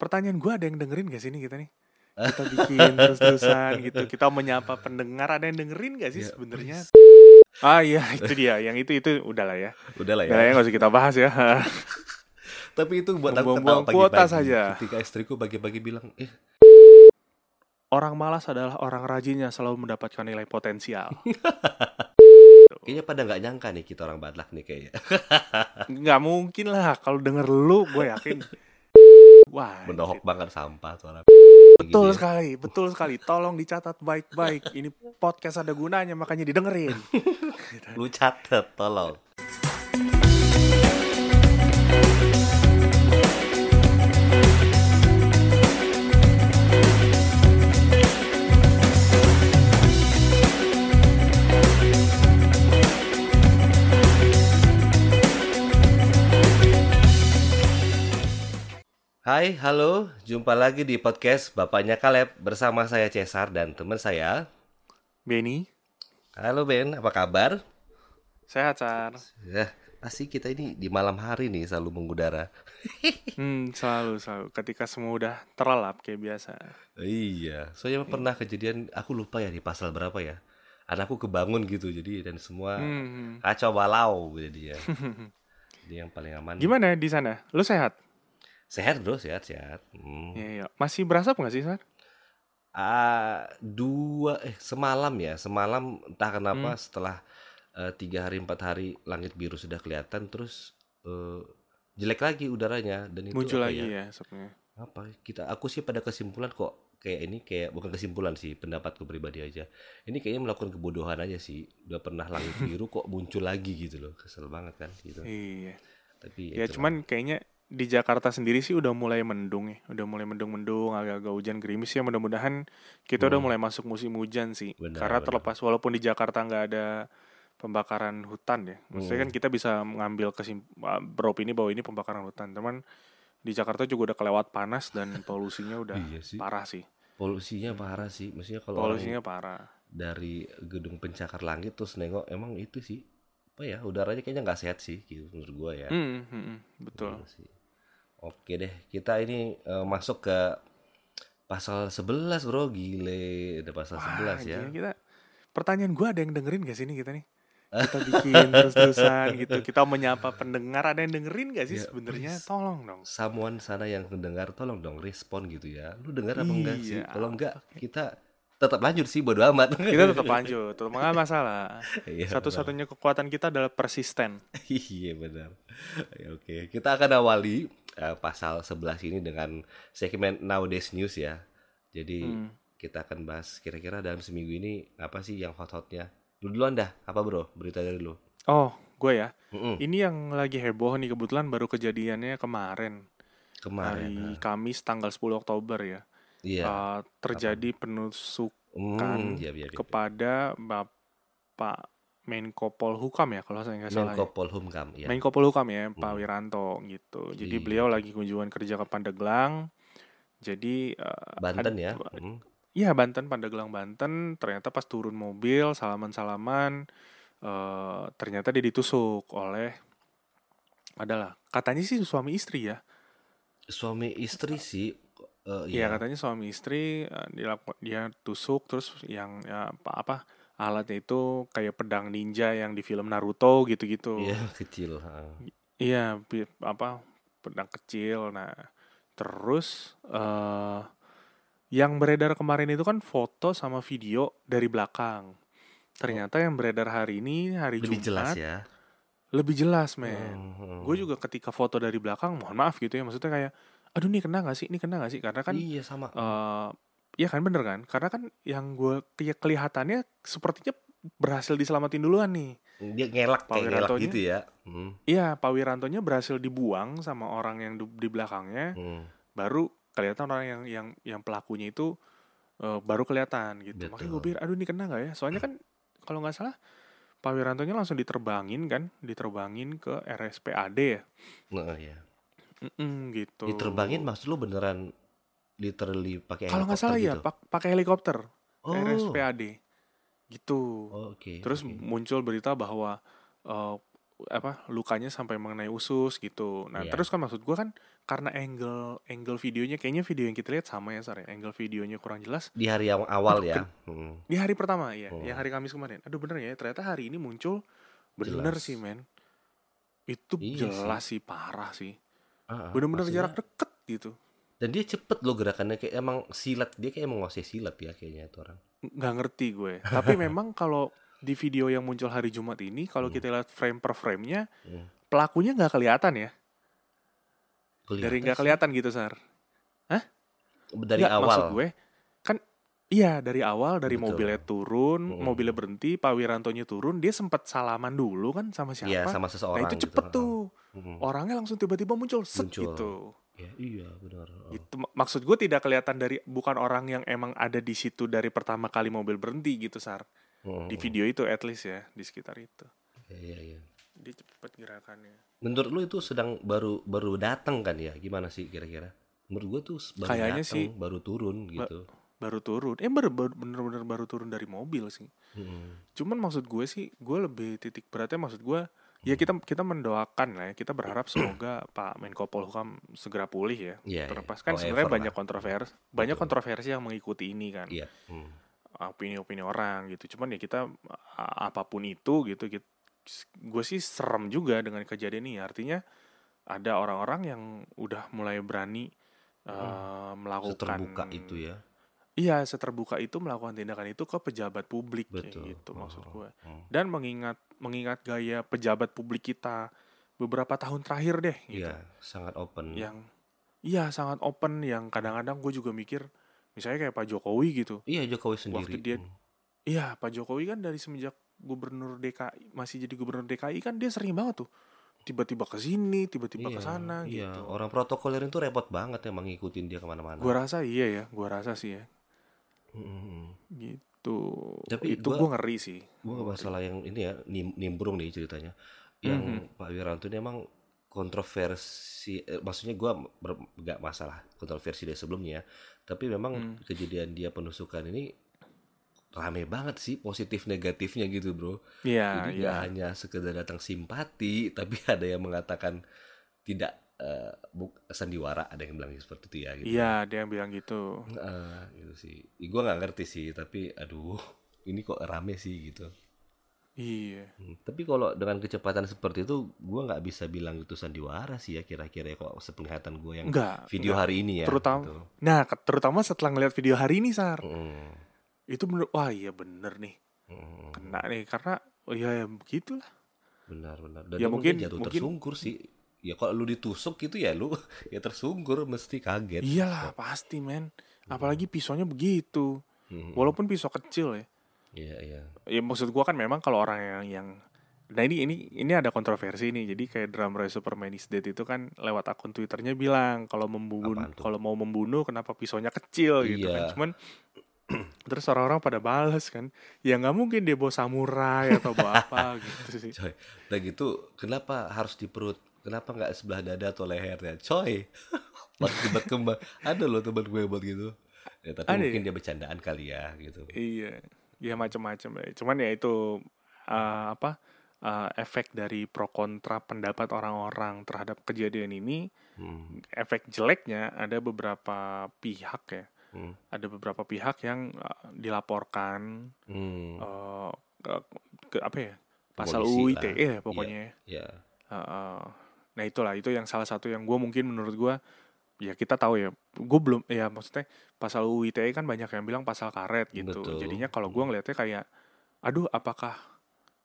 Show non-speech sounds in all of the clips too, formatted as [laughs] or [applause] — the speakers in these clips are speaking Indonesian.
pertanyaan gue ada yang dengerin gak sih nih kita nih? Kita bikin terus-terusan gitu. Kita menyapa pendengar ada yang dengerin gak sih Ya, sebenarnya? Ah iya itu dia. Yang itu itu udahlah ya. Udahlah ya. Udahlah ya nggak usah kita bahas ya. [laughs] Tapi itu buat aku ketawa kuota saja. Ketika istriku pagi-pagi bilang, eh Orang malas adalah orang rajin yang selalu mendapatkan nilai potensial. [laughs] kayaknya pada nggak nyangka nih kita orang Batak nih kayaknya. Nggak mungkin lah kalau denger lu gue yakin. [laughs] Wah. Mendohok banget sampah suara. Betul Gitu sekali, betul sekali. Tolong dicatat baik-baik. Ini podcast ada gunanya makanya didengerin. [laughs] Lu catet tolong. Hai, halo, jumpa lagi di podcast Bapaknya Kaleb bersama saya Cesar dan teman saya. Benny, Halo Ben, apa kabar? sehat Sar. Ya, pasti kita ini di malam hari nih selalu mengudara. [laughs] Hmm, selalu selalu. Ketika semua udah terlelap kayak biasa. Iya, soalnya pernah kejadian aku lupa ya di pasal berapa ya. Anakku kebangun gitu jadi dan semua Hmm. kacau balau jadi ya. [laughs] Jadi yang paling aman. Gimana di sana? Lu sehat? Sehat bro, sehat sehat. Hmm. Iya, iya. Masih berasa nggak sih, Sar? Ah, dua eh semalam ya semalam entah kenapa Hmm. setelah eh, tiga hari empat hari langit biru sudah kelihatan terus eh, jelek lagi udaranya dan itu Muncul lagi ya? ya, apa kita aku sih pada kesimpulan kok kayak ini kayak bukan kesimpulan sih pendapatku pribadi aja ini kayaknya melakukan kebodohan aja sih udah pernah langit [laughs] biru kok muncul lagi gitu loh kesel banget kan gitu Iya. tapi Ya itulah. cuman kayaknya di Jakarta sendiri sih udah mulai mendung ya. Udah mulai mendung-mendung, agak-agak hujan gerimis ya. Mudah-mudahan kita udah Hmm. mulai masuk musim hujan sih. Benar, Karena benar. terlepas walaupun di Jakarta nggak ada pembakaran hutan ya. Maksudnya Hmm. kan kita bisa mengambil kesim ah, beropini bahwa ini pembakaran hutan. Teman di Jakarta juga udah kelewat panas dan [laughs] polusinya udah iya sih parah sih. polusinya parah sih maksudnya kalau Polusinya parah. dari gedung pencakar langit terus nengok emang itu sih apa ya udaranya kayaknya nggak sehat sih gitu menurut gua ya Hmm, hmm, hmm, betul. Iya sih. Oke deh, kita ini eh, masuk ke pasal 11 bro, gile, ada pasal Wah, 11 ya. gila, kita pertanyaan gue ada yang dengerin gak sih nih kita nih? [laughs] Kita bikin terus-terusan gitu. Kita menyapa pendengar ada yang dengerin gak sih Ya, sebenarnya? Tolong dong. Someone sana yang mendengar, tolong dong respon gitu ya. Lu dengar apa enggak sih? Iya, Kalau enggak, kita tetap lanjut sih, bodo amat. Kita tetap lanjut, tetap nggak masalah. [laughs] Iya, Satu-satunya kekuatan kita adalah persisten. [laughs] Iya benar. Ya, Oke, kita akan awali eh, pasal 11 ini dengan segmen Nowadays News ya. Jadi Hmm. kita akan bahas kira-kira dalam seminggu ini apa sih yang hot-hotnya. Lu duluan dah, apa bro? Berita dari lu. Oh, gue ya. Mm-mm. Ini yang lagi heboh nih kebetulan baru kejadiannya kemarin, Kemarin. hari ah. Kamis tanggal 10 Oktober ya. Iya. Eh, terjadi penusukan Hmm, iya, iya, iya. kepada Bapak Menko Polhukam ya kalau saya nggak salah. ya. Menko Polhumkam ya. Menko Polhukam ya, Pak Hmm. Wiranto gitu. Jadi Iya. beliau lagi kunjungan kerja ke Pandeglang. Jadi eh, Banten ya. Hmm. Iya Banten, Pandeglang Banten. Ternyata pas turun mobil, salaman-salaman, eh, ternyata dia ditusuk oleh adalah katanya sih suami istri ya. Suami istri sih eh, Iya ya. katanya suami istri eh, dia tusuk terus yang ya, apa apa alatnya itu kayak pedang ninja yang di film Naruto gitu-gitu. Iya, [laughs] kecil. Iya, apa pedang kecil. Nah, terus eh yang beredar kemarin itu kan foto sama video dari belakang. Ternyata yang beredar hari ini hari Lebih jelas Jumat ya. lebih jelas, men. Hmm, Gue juga ketika foto dari belakang, mohon maaf gitu ya, maksudnya kayak, aduh nih kena gak sih, ini kena gak sih? Karena kan, Iya sama. eh iya kan bener kan? Karena kan yang gue kelihatannya sepertinya berhasil diselamatin duluan nih. Dia ngelak Pak kayak ngelak gitu ya. Hmm, Iya, Pak Wirantonya berhasil dibuang sama orang yang di, di belakangnya. hmm. baru kelihatan orang yang yang yang pelakunya itu eh, baru kelihatan gitu. Makanya gue Betul. pikir, aduh ini kena nggak ya? Soalnya kan kalau nggak salah Pak Wirantonya langsung diterbangin kan, diterbangin ke RSPAD ya, Nah, ya. Mm-mm, gitu. Diterbangin maksud lu beneran literally pakai Kalau nggak salah helikopter ya, gitu? pak pakai helikopter Oh, RSPAD, gitu. oh, oke. Terus oke. muncul berita bahwa eh, apa lukanya sampai mengenai usus gitu. Nah Iya. terus kan maksud gue kan karena angle angle videonya kayaknya video yang kita lihat sama ya Sar ya. Angle videonya kurang jelas. Di hari yang awal Aduh, ya. Hmm. Di hari pertama ya, Hmm. yang hari Kamis kemarin. Aduh bener ya, ternyata hari ini muncul bener Jelas. sih men. Itu Iya jelas sih. parah sih. Bener-bener maksudnya- jarak deket gitu. Dan dia cepet loh gerakannya kayak emang silat dia kayak emang menguasai silat ya kayaknya itu orang. nggak ngerti gue. Tapi [laughs] memang kalau di video yang muncul hari Jumat ini, kalau Hmm. kita lihat frame per frame-nya, Hmm. pelakunya nggak kelihatan ya. Kelihatan Dari nggak sih. kelihatan gitu, Sar. dari Nggak, awal. Maksud gue, kan iya dari awal, dari Betul. mobilnya turun, Hmm. mobilnya berhenti, Pak Wirantonya turun, dia sempat salaman dulu kan sama Iya siapa. sama nah seseorang. itu gitu. cepet Ah, tuh. Hmm. Orangnya langsung tiba-tiba muncul, set Muncul. gitu. Ya, iya benar. Oh. Mak- Maksud gue tidak kelihatan dari, bukan orang yang emang ada di situ dari pertama kali mobil berhenti gitu, Sar. Hmm. Di video itu at least ya, di sekitar itu. Iya, iya, iya. Dia cepet gerakannya. Menurut lu itu sedang baru baru datang kan ya? Gimana sih kira-kira? Menurut gua tuh baru Kayaknya datang, sih baru turun gitu. Baru turun. Eh baru- bener-bener baru turun dari mobil sih. Hmm. Cuman maksud gue sih, gue lebih titik beratnya maksud gue, ya kita kita mendoakan lah ya, kita berharap [clears throat] semoga Pak Menko Polhukam segera pulih ya. Iya, Terlepas iya. kan sebenarnya banyak kontroversi, banyak Betul. kontroversi yang mengikuti ini kan, Iya. Hmm. opini-opini orang gitu. Cuman ya kita apa pun itu gitu, gue sih serem juga dengan kejadian ini. Artinya ada orang-orang yang udah mulai berani eh, melakukan Seterbuka itu ya. Iya, seterbuka itu melakukan tindakan itu ke pejabat publik Betul. gitu maksud Oh, gue. oh. Dan mengingat mengingat gaya pejabat publik kita beberapa tahun terakhir deh gitu. Iya, sangat open. Yang iya sangat open yang kadang-kadang gue juga mikir misalnya kayak Pak Jokowi gitu. Iya, Jokowi sendiri. Waktu dia- Hmm. Iya, Pak Jokowi kan dari semenjak gubernur DKI masih jadi gubernur DKI kan dia sering banget tuh tiba-tiba ke sini, tiba-tiba ke Iya, sana iya. gitu. Orang protokoler itu repot banget emang ngikutin dia ke mana-mana. Gua rasa iya ya, gua rasa sih ya. Hmm, hmm, Gitu. Tapi itu gua- gua ngeri sih. Gua nggak masalah yang ini ya nim- nimbrung nih ceritanya. Yang Mhm. Pak Wiranto ini emang kontroversi, eh, maksudnya gua ber- nggak masalah kontroversi dari sebelumnya, tapi memang Hmm. kejadian dia penusukan ini rame banget sih positif negatifnya gitu bro. Iya, Jadi iya. nggak hanya sekedar datang simpati, [laughs] tapi ada yang mengatakan tidak eh, buk- sandiwara, ada yang bilang seperti itu ya. Gitu. Iya, dia yang bilang gitu. Eh, gitu sih. Gue nggak ngerti sih, tapi aduh, [laughs] ini kok rame sih gitu. Iya. Hmm, Tapi kalau dengan kecepatan seperti itu, gue nggak bisa bilang itu sandiwara sih ya kira-kira ya, kok sepenglihatan gue yang Enggak. video enggak. hari ini ya. Terutama- gitu. Nah, terutama setelah ngeliat video hari ini, Sar. Mm, Itu bener, wah iya bener nih. mm, Kena nih, karena, oh iya ya begitulah. benar-benar. Dan Ya mungkin- jatuh mungkin- tersungkur sih. Ya kalau lu ditusuk gitu ya lu [laughs] ya tersungkur mesti kaget. Iyalah, pasti, men. Apalagi pisaunya begitu. Mm, Walaupun pisau kecil ya. Iya iya. Ya maksud gua kan memang kalau orang yang yang Nah ini ini ini ada kontroversi nih. Jadi kayak Drum Ray Superman is Dead itu kan lewat akun Twitternya bilang kalau membunuh kalau mau membunuh kenapa pisaunya kecil gitu kan. Iya. Cuman [clears throat] terus orang-orang pada balas kan, ya nggak mungkin dia bawa samurai atau bawa apa [laughs] gitu sih. Coy, udah gitu kenapa harus di perut? Kenapa nggak sebelah dada atau lehernya? Coy, [laughs] pas debat kembang ada loh teman gue buat gitu. Ya, tapi Ada mungkin ya? dia bercandaan kali ya gitu. Iya, ya macam-macam ya. Cuman ya itu uh, apa uh, efek dari pro kontra pendapat orang-orang terhadap kejadian ini. Hmm, Efek jeleknya ada beberapa pihak ya, hmm, ada beberapa pihak yang uh, dilaporkan hmm. uh, ke, ke- apa ya pasal UU. ITE ya pokoknya. ya. Ya, Uh, uh. Nah itulah itu yang salah satu yang gue mungkin menurut gue ya kita tahu ya gue belum ya maksudnya pasal UU ITE kan banyak yang bilang pasal karet gitu Betul. jadinya kalau gue ngelihatnya kayak aduh apakah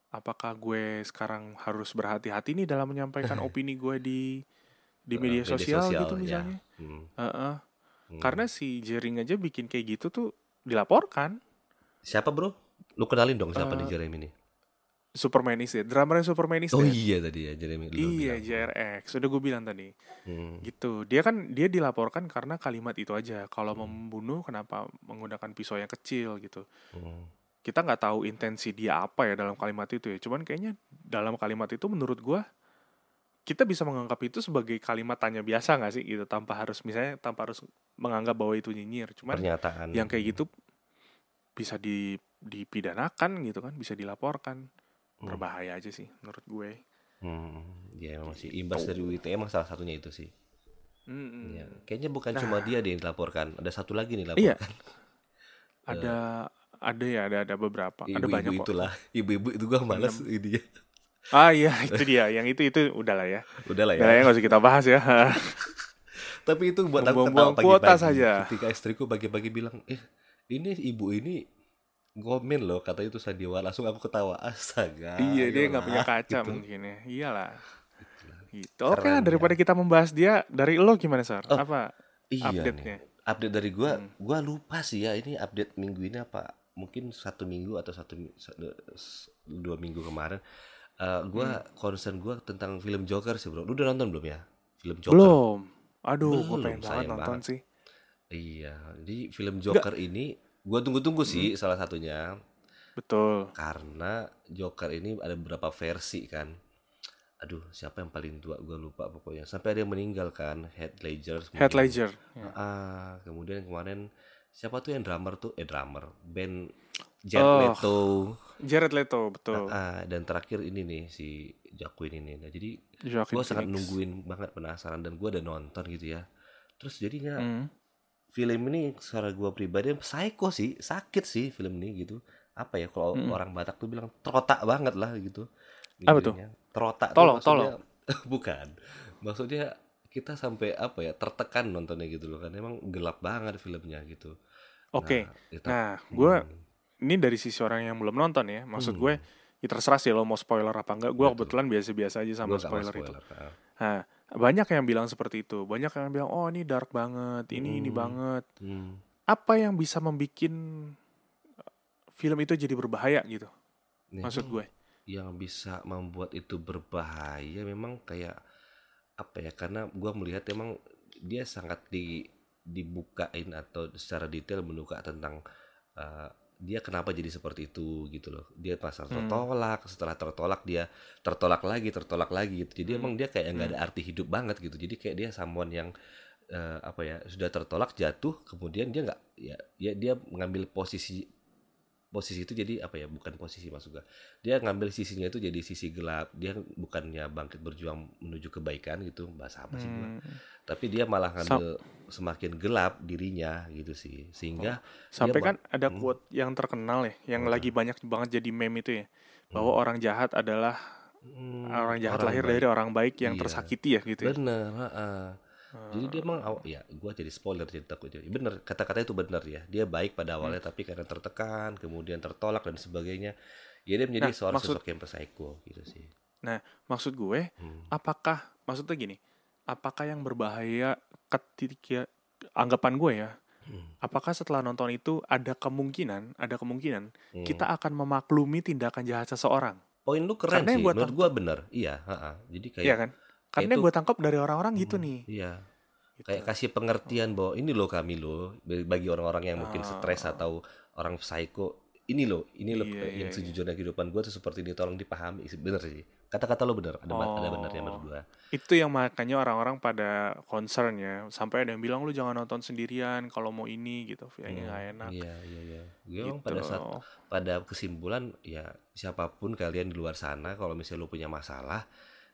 apakah gue sekarang harus berhati-hati nih dalam menyampaikan [laughs] opini gue di di Eh, media, sosial, gitu ya. misalnya Hmm, Uh, uh. hmm. karena si Jering aja bikin kayak gitu tuh dilaporkan siapa bro? Lu kenalin dong siapa Eh, nih Jeremy ini? Superman is Dead. Drummernya Superman is Oh Dead. iya tadi ya Jeremy iya bilang. JRX sudah gue bilang tadi. Hmm, gitu. Dia kan dia dilaporkan karena kalimat itu aja. Kalau Hmm. membunuh kenapa menggunakan pisau yang kecil gitu. Hmm. kita nggak tahu intensi dia apa ya dalam kalimat itu ya. Cuman kayaknya dalam kalimat itu menurut gua kita bisa menganggap itu sebagai kalimat tanya biasa nggak sih gitu. Tanpa harus misalnya tanpa harus menganggap bahwa itu nyinyir. Cuman Pernyataan. yang kayak gitu bisa di dipidanakan gitu kan bisa dilaporkan. Berbahaya aja sih menurut gue Hmm, ya emang sih imbas Gitu. dari UIT emang salah satunya itu sih. Mm-mm. Ya, kayaknya bukan Nah. cuma dia yang dilaporkan, ada satu lagi nih Iya. dilaporkan. [laughs] Ada ada ya, ada ada beberapa. ada Ibu-ibu banyak kok. itulah, ibu-ibu itu gua males ini ya. Ah iya, itu dia. Yang itu itu udahlah ya. Udah lah ya. Udah lah ya nggak usah kita bahas ya. Tapi itu buat aku ketawa kuota pagi-pagi. saja. Ketika istriku pagi-pagi bilang, eh ini ibu ini ngomen loh, kata itu Sandiwara. Langsung aku ketawa, astaga. iya, dia nggak punya kaca gitu. mungkin ya. Iyalah. Gitu. Oke, Keren, daripada kita membahas dia, dari lo gimana, Sar? Oh, Apa Iya update-nya? nih. Update dari gua, Hmm. gua lupa sih ya ini update minggu ini apa? Mungkin satu minggu atau satu dua minggu kemarin. Eh, gua Hmm. concern gua tentang film Joker sih bro. Lu udah nonton belum ya? Film Joker. Belum. Aduh, gue Belum, pengen banget nonton banget. sih. Iya, jadi film Joker ini gua tunggu-tunggu sih Hmm. salah satunya Betul. karena Joker ini ada beberapa versi kan. Aduh, siapa yang paling tua gua lupa pokoknya. Sampai ada yang meninggal kan, Heath Ledger. Kemudian- Ledger. Ya. Ah, kemudian kemarin siapa tuh yang drummer tuh? Eh drummer, Ben Jared Oh, Leto. Jared Leto, betul. Ah, dan terakhir ini nih si Joaquin ini. Nah, jadi gua sangat nungguin banget penasaran dan gua udah nonton gitu ya. Terus jadinya Hmm. Film ini secara gua pribadi psycho sih, sakit sih film ini gitu. Apa ya kalau Mm-mm. orang Batak tuh bilang terotak banget lah gitu. Apa tuh? Terotak tuh Tolong, [laughs] bukan. Maksudnya kita sampai apa ya tertekan nontonnya gitu loh kan emang gelap banget filmnya gitu. Oke. Nah, itu- Nah, gue Hmm. ini dari sisi orang yang belum nonton ya. Maksud Hmm. gue, ya terserah sih lo mau spoiler apa enggak. Gue Betul. kebetulan biasa-biasa aja sama mau spoiler, itu. Ah. Nah, banyak yang bilang seperti itu. Banyak yang bilang, oh ini dark banget, ini ini Hmm. banget. Hmm. Apa yang bisa membuat film itu jadi berbahaya gitu? Nah, Maksud gue. yang bisa membuat itu berbahaya memang kayak apa ya karena gua melihat emang dia sangat di dibukain atau secara detail menduga tentang uh, dia kenapa jadi seperti itu gitu loh dia pasal Hmm. tertolak setelah tertolak dia tertolak lagi tertolak lagi gitu jadi Hmm. emang dia kayak nggak ada arti hidup banget gitu jadi kayak dia someone yang uh, apa ya sudah tertolak jatuh kemudian dia nggak ya, ya dia mengambil posisi posisi itu jadi apa ya bukan posisi maksud gua dia ngambil sisinya itu jadi sisi gelap dia bukannya bangkit berjuang menuju kebaikan gitu bahasa apa sih gua Hmm. tapi dia malah ngambil semakin gelap dirinya gitu sih sehingga Sampai Dia kan ada Hmm. quote yang terkenal ya, yang Apa lagi banyak banget jadi meme itu ya, bahwa orang jahat adalah hmm, orang jahat lahir baik. dari orang baik yang Iya. tersakiti ya gitu. Ya. bener heeh. jadi dia emang aw- ya gua jadi spoiler jadi takut jadi bener kata-kata itu bener ya dia baik pada awalnya Hmm. tapi karena tertekan kemudian tertolak dan sebagainya ya dia menjadi Nah, seorang maksud- sosok yang psycho gitu sih Maksud gue, Hmm. apakah maksudnya gini, apakah yang berbahaya ketika anggapan gue ya, Hmm. apakah setelah nonton itu ada kemungkinan, ada kemungkinan Hmm. kita akan memaklumi tindakan jahat seseorang, poin lu keren Karena sih menurut gua bener iya heeh. jadi kayak iya kan? Karena itu- gue tangkap dari orang-orang gitu Hmm, nih. iya gitu. kayak kasih pengertian bahwa ini loh kami loh bagi orang-orang yang mungkin stres Ah. atau orang psycho ini loh ini loh Iya, yang iya, iya. sejujurnya kehidupan gue tuh seperti ini tolong dipahami bener sih kata-kata lo bener ada ba- ada benernya menurut Oh. gue Itu yang makanya orang-orang pada concern ya, sampai ada yang bilang lu jangan nonton sendirian kalau mau ini gitu, feelingnya nggak enak. iya iya iya gue Gitu. pada saat pada kesimpulan ya siapa pun kalian di luar sana kalau misalnya lo punya masalah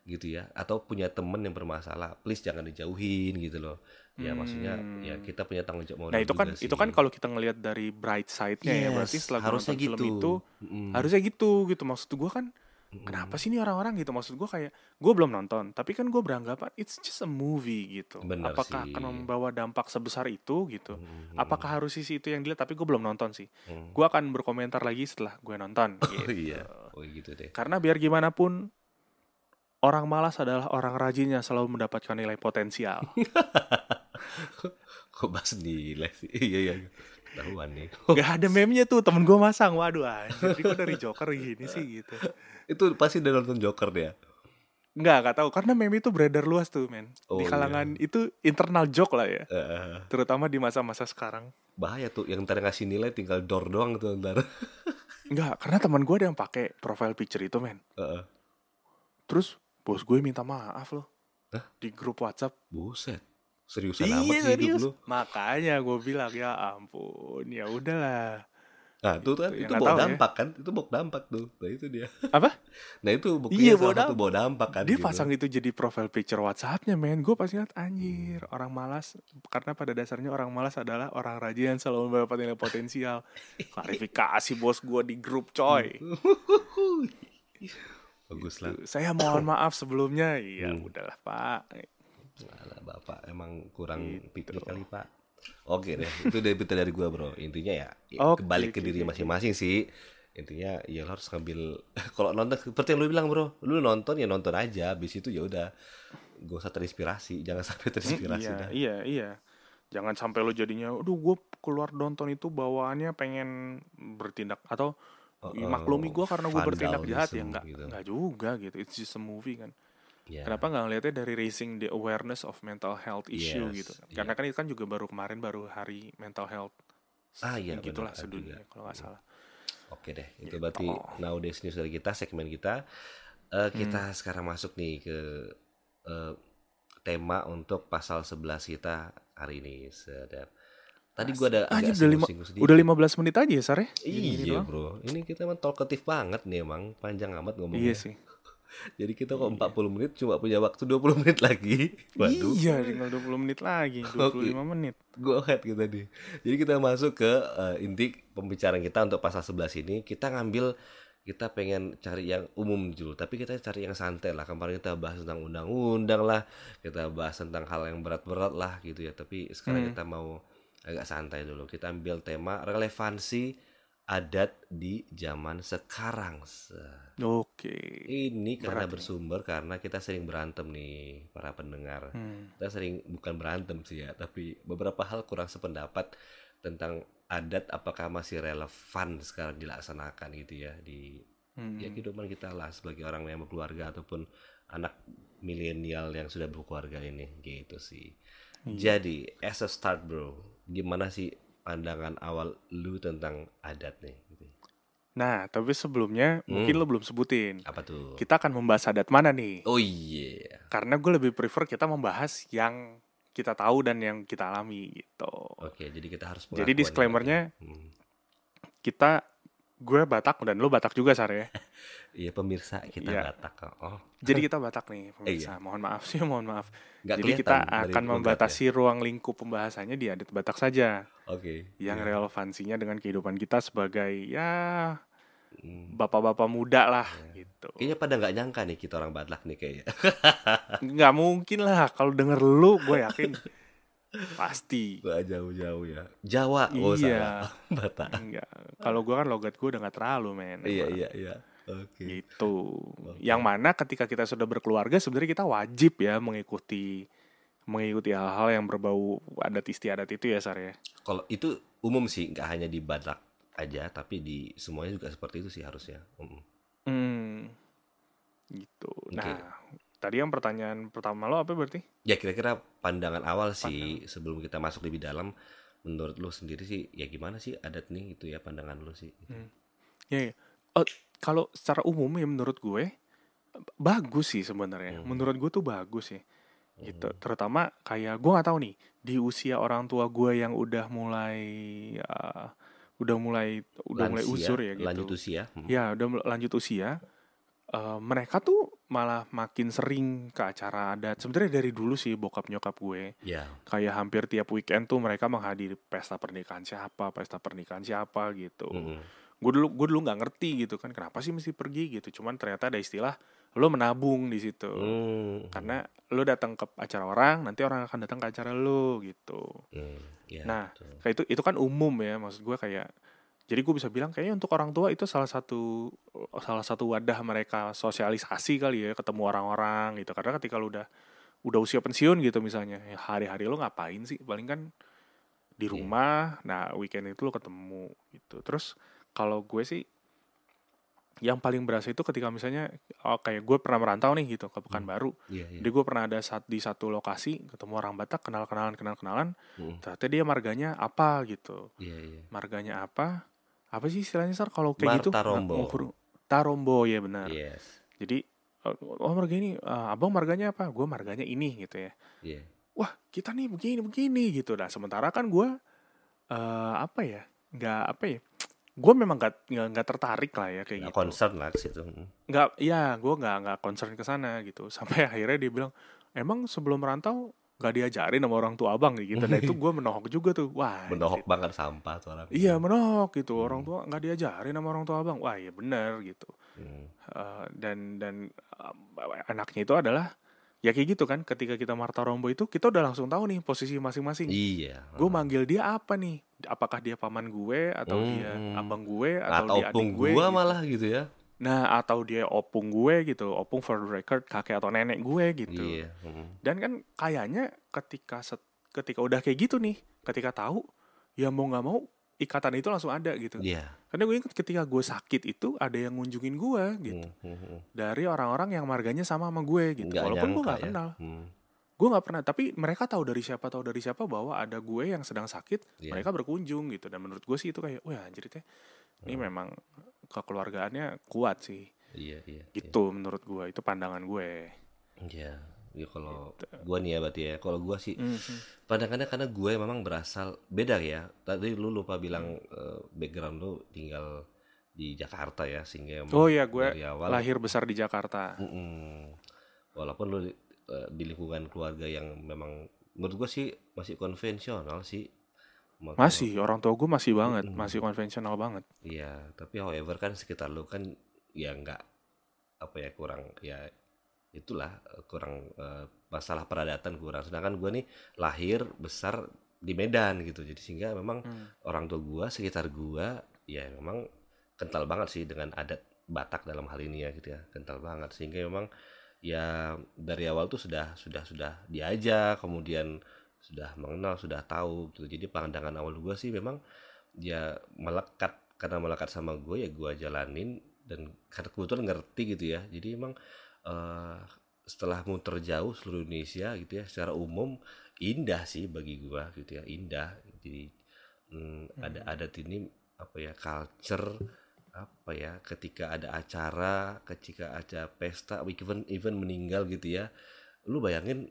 gitu ya atau punya temen yang bermasalah please jangan dijauhin gitu loh ya maksudnya ya Hmm. kita punya tanggung jawab Nah itu kan juga itu kan sih. kalau kita ngelihat dari bright side-nya ya berarti Yes, setelah harusnya nonton film gitu. itu Mm-mm. harusnya gitu gitu maksud gue kan Mm-mm. kenapa sih ini orang-orang gitu maksud gue kayak gue belum nonton tapi kan gue beranggapan it's just a movie gitu Benar apakah sih. akan membawa dampak sebesar itu gitu Mm-mm. apakah harus sisi itu yang dilihat tapi gue belum nonton sih Mm. gue akan berkomentar lagi setelah gue nonton [laughs] Oh gitu. iya, oh gitu deh. karena biar gimana pun orang malas adalah orang rajin yang selalu mendapatkan nilai potensial [laughs] Kok bahas nilai sih? Iya iya. Tahuan nih. [laughs] Gak ada meme-nya tuh temen gue masang Waduh anjir Kok dari Joker gini sih gitu Itu pasti udah nonton Joker dia. Enggak, gak tahu karena meme itu beredar luas tuh, men. Oh, di iya. kalangan itu internal joke lah ya, Eh, terutama di masa-masa sekarang. bahaya tuh yang ntar ngasih nilai tinggal door doang tuh ntar. Enggak, karena teman gue ada yang pakai profile picture itu, men. Heeh. Terus bos gue minta maaf loh Hah? di grup WhatsApp. Buset. Seriusan amat sih hidup lu. Makanya gue bilang ya ampun, ya udahlah. Nah, itu kan Ya, itu nggak bawa tahu ya. dampak kan? Itu bawa dampak tuh. Nah, itu dia. Apa? [laughs] Nah, itu buktinya Iya, bawa satu bawa dampak kan. Dia gitu. pasang itu jadi profile picture WhatsApp-nya, men. Gue pas ingat anjir, orang malas karena pada dasarnya orang malas adalah orang rajin yang selalu mendapat nilai potensial. [laughs] Klarifikasi bos gue di grup, coy. [laughs] Bagus lah. Saya mohon [coughs] maaf sebelumnya. Iya, Hmm. udahlah, Pak. Alah, Bapak emang kurang Gitu. pikir kali, Pak. Oke deh, itu dari berita dari gua, Bro. Intinya ya, ya Oke, kembali ke diri masing-masing sih. Intinya ya lo harus ngambil [laughs] kalau nonton seperti yang lu bilang, Bro. Lu nonton ya nonton aja, habis itu ya udah gak usah terinspirasi, jangan [laughs] sampai terinspirasi iya, dah. iya, iya. Jangan sampai lo jadinya, aduh gue keluar nonton itu bawaannya pengen bertindak atau Oh, "Ih, oh, maklumi gue karena gue bertindak jahat ya enggak, gitu. enggak juga gitu. It's just a movie kan. Ya. Kenapa nggak ngeliatnya dari raising the awareness of mental health issue Yes, gitu? iya. Karena kan itu kan juga baru kemarin baru hari mental health. Ah, iya, gitulah sedunia kalau nggak salah. Oke deh, itu Gitu. berarti nowadays news dari kita, segmen kita. Eh, kita Hmm. sekarang masuk nih ke eh, tema untuk pasal 11 kita hari ini. Sedap. Tadi gua ada Anjir, agak udah lima-. Udah 15 menit aja ya, Sar ya? Iya bro, ini kita emang talkative banget nih emang panjang amat ngomongnya. Iya sih. [laughs] Jadi kita kok 40 menit cuma punya waktu 20 menit lagi. [laughs] Waduh, Iya, tinggal 20 menit lagi, [laughs] 25 menit. go ahead kita nih. Jadi kita masuk ke eh, inti pembicaraan kita untuk pasal 11 ini. Kita ngambil kita pengen cari yang umum dulu, tapi kita cari yang santai lah. Kemarin kita bahas tentang undang-undang lah, kita bahas tentang hal yang berat-berat lah gitu ya. Tapi sekarang Hmm. kita mau agak santai dulu. Kita ambil tema relevansi adat di zaman sekarang. Se- Oke. Ini karena Berat ini. bersumber karena kita sering berantem nih para pendengar. Hmm. Kita sering bukan berantem sih ya, tapi beberapa hal kurang sependapat tentang adat apakah masih relevan sekarang dilaksanakan gitu ya di Hmm. ya kehidupan kita lah sebagai orang yang berkeluarga ataupun anak milenial yang sudah berkeluarga ini gitu sih. Iya. Jadi as a start bro, gimana sih pandangan awal lu tentang adat nih? Gitu. Nah, tapi sebelumnya Hmm. mungkin lo belum sebutin. Apa tuh? Kita akan membahas adat mana nih? Oh iya. Karena gue lebih prefer kita membahas yang kita tahu dan yang kita alami gitu. Oke, jadi kita harus Jadi disclaimer-nya ya. Hmm. kita gue Batak dan lo Batak juga Sar ya. [laughs] Iya pemirsa kita Iya. Batak kok. Oh, [laughs] Jadi kita Batak nih pemirsa. Iya. Mohon maaf sih, mohon maaf. nggak Jadi kita akan membatasi ruang lingkup pembahasannya di adat Batak saja Oke. yang iya. relevansinya dengan kehidupan kita sebagai ya Hmm. bapak-bapak muda lah gitu. Kayaknya pada nggak nyangka nih kita orang Batak nih kayaknya. [laughs] Nggak mungkin lah kalau denger lu gue yakin [laughs] pasti. Wah jauh-jauh ya. Jawa. Oh Iya. salah. Batak. Enggak. Kalau gue kan logat gue udah nggak terlalu men. Iya iya iya. Oke. Gitu. Oke. Yang mana ketika kita sudah berkeluarga sebenarnya kita wajib ya mengikuti mengikuti hal-hal yang berbau adat istiadat itu ya Sar ya. Kalau itu umum sih, nggak hanya di Batak aja, tapi di semuanya juga seperti itu sih harusnya. Mm. Hmm. Gitu. Nah, tadi yang pertanyaan pertama lo apa berarti? Ya kira-kira pandangan awal sih sebelum kita masuk lebih dalam, menurut lu sendiri sih, ya gimana sih adat nih itu ya pandangan lu sih? Ya, ya. Oh, kalau secara umum ya menurut gue bagus sih sebenarnya. Hmm. Menurut gue tuh bagus sih. Gitu. Terutama kayak gue nggak tahu nih di usia orang tua gue yang udah mulai uh, udah mulai udah mulai uzur ya gitu. Lanjut usia. Hmm. Ya, udah lanjut usia. eh, mereka tuh malah makin sering ke acara adat. Sebenarnya dari dulu sih bokap nyokap gue Ya. kayak hampir tiap weekend tuh mereka menghadiri pesta pernikahan siapa, pesta pernikahan siapa gitu Mm-mm. Gue dulu gue dulu nggak ngerti gitu kan kenapa sih mesti pergi gitu cuman ternyata ada istilah lo menabung di situ Hmm. karena lo datang ke acara orang nanti orang akan datang ke acara lo gitu Hmm, ya, Nah, betul. kayak itu itu kan umum ya maksud gue kayak jadi gue bisa bilang kayaknya untuk orang tua itu salah satu salah satu wadah mereka sosialisasi kali ya ketemu orang-orang gitu karena ketika lo udah udah usia pensiun gitu misalnya ya hari-hari lo ngapain sih paling kan di Iya. rumah nah weekend itu lo ketemu gitu terus kalau gue sih yang paling berasa itu ketika misalnya oh, kayak gue pernah merantau nih gitu ke Pekanbaru. Iya, iya. jadi gue pernah ada saat di satu lokasi ketemu orang Batak kenal kenalan kenal kenalan Hmm, ternyata dia marganya apa gitu. Iya, iya. marganya apa? Apa sih istilahnya sar? Kalau kayak gitu? Martarombo. Nah, ukur- tarombo ya benar. Yes. jadi oh marga ini eh, abang marganya apa? Gue marganya ini gitu ya. Iya. wah kita nih begini begini gitu. Nah sementara kan gue eh apa ya? Nggak apa ya gue memang gak, nggak nggak tertarik lah ya kayak Nggak gitu. concern lah situ. Hmm. nggak ya gue nggak nggak concern ke sana gitu. Sampai [laughs] akhirnya dia bilang emang sebelum merantau nggak diajarin sama orang tua abang? Gitu. Nah itu gue menohok juga tuh. Wah [laughs] menohok anjir. banget sampah tuh orang. Iya menohok gitu. Hmm. orang tua nggak diajarin sama orang tua abang. Wah iya bener gitu. Hmm. Eh, dan dan eh, anaknya itu adalah ya kayak gitu kan ketika kita Marta Rombo itu kita udah langsung tahu nih posisi masing-masing iya gue manggil dia apa nih apakah dia paman gue atau dia Hmm. abang gue atau, atau dia adik pung gue gua gitu. malah gitu ya nah atau dia opung gue gitu opung for the record kakek atau nenek gue gitu iya Hmm. dan kan kayaknya ketika set- ketika udah kayak gitu nih ketika tahu ya mau nggak mau ikatan itu langsung ada gitu. Iya. Karena gue ingat ketika gue sakit itu ada yang ngunjungin gue gitu. Hmm, hmm, dari orang-orang yang marganya sama sama gue gitu. Nggak walaupun gue nggak ya. kenal. Hmm. gue nggak pernah tapi mereka tahu dari siapa tahu dari siapa bahwa ada gue yang sedang sakit Iya. mereka berkunjung gitu. Dan menurut gue sih itu kayak wah anjir teh ini Hmm. memang kekeluargaannya kuat sih. Iya iya iya. gitu menurut gue itu pandangan gue. Iya, ya kalau Gitu. gua nih ya berarti ya. Kalau gua sih Mhm. pandangannya karena gue memang berasal beda ya. Tadi lu lupa bilang eh, background lu tinggal di Jakarta ya sehingga emang oh iya gue awal lahir besar di Jakarta Mm-mm. walaupun lu di, eh, di lingkungan keluarga yang memang menurut gua sih masih konvensional sih. Maka- masih orang tua gue masih banget Mm-mm. masih konvensional banget Iya, tapi however kan sekitar lu kan ya nggak apa ya kurang ya itulah eh, kurang eh, masalah peradatan kurang. Sedangkan gue nih lahir besar di Medan gitu, jadi sehingga memang Hmm. orang tua gue sekitar gue ya memang kental banget sih dengan adat Batak dalam hal ini ya gitu ya, kental banget sehingga memang ya dari awal tuh sudah sudah sudah diajak, kemudian sudah mengenal, sudah tahu gitu. Jadi pandangan awal gue sih memang ya melekat karena melekat sama gue ya gue jalanin dan karena kebetulan ngerti gitu ya jadi emang eh, setelah muter jauh seluruh Indonesia gitu ya secara umum indah sih bagi gue gitu ya indah. Jadi mm, ada adat ini apa ya culture apa ya ketika ada acara ketika ada pesta even even meninggal gitu ya. Lu bayangin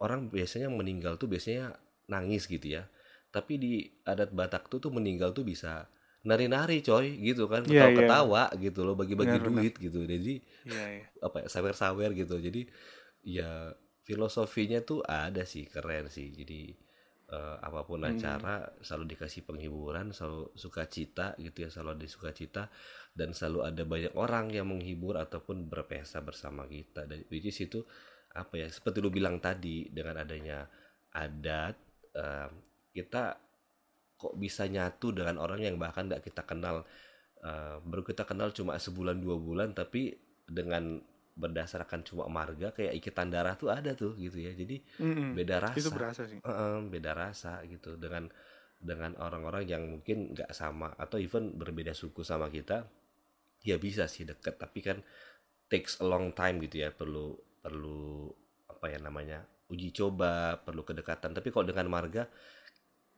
orang biasanya meninggal tuh biasanya nangis gitu ya. Tapi di adat Batak tuh tuh meninggal tuh bisa nari-nari coy gitu kan. Iya, iya. ketawa-ketawa gitu loh bagi-bagi duit gitu. Jadi iya iya. apa ya sawer-sawer gitu. Jadi ya filosofinya tuh ada sih keren sih. Jadi eh, apa pun Hmm. acara selalu dikasih penghiburan selalu sukacita gitu ya selalu ada sukacita dan selalu ada banyak orang yang menghibur ataupun berpesta bersama kita. Dan which is itu apa ya seperti lu bilang tadi dengan adanya adat eh, kita kok bisa nyatu dengan orang yang bahkan nggak kita kenal. Eh, baru kita kenal cuma sebulan dua bulan tapi dengan berdasarkan cuma marga kayak ikatan darah tuh ada tuh gitu ya. Jadi Mm-mm. beda rasa. itu berasa sih. Heeh, beda rasa gitu. Dengan dengan orang-orang yang mungkin nggak sama atau even berbeda suku sama kita ya bisa sih deket. Tapi kan takes a long time gitu ya perlu perlu apa ya namanya uji coba perlu kedekatan. Tapi kalau dengan marga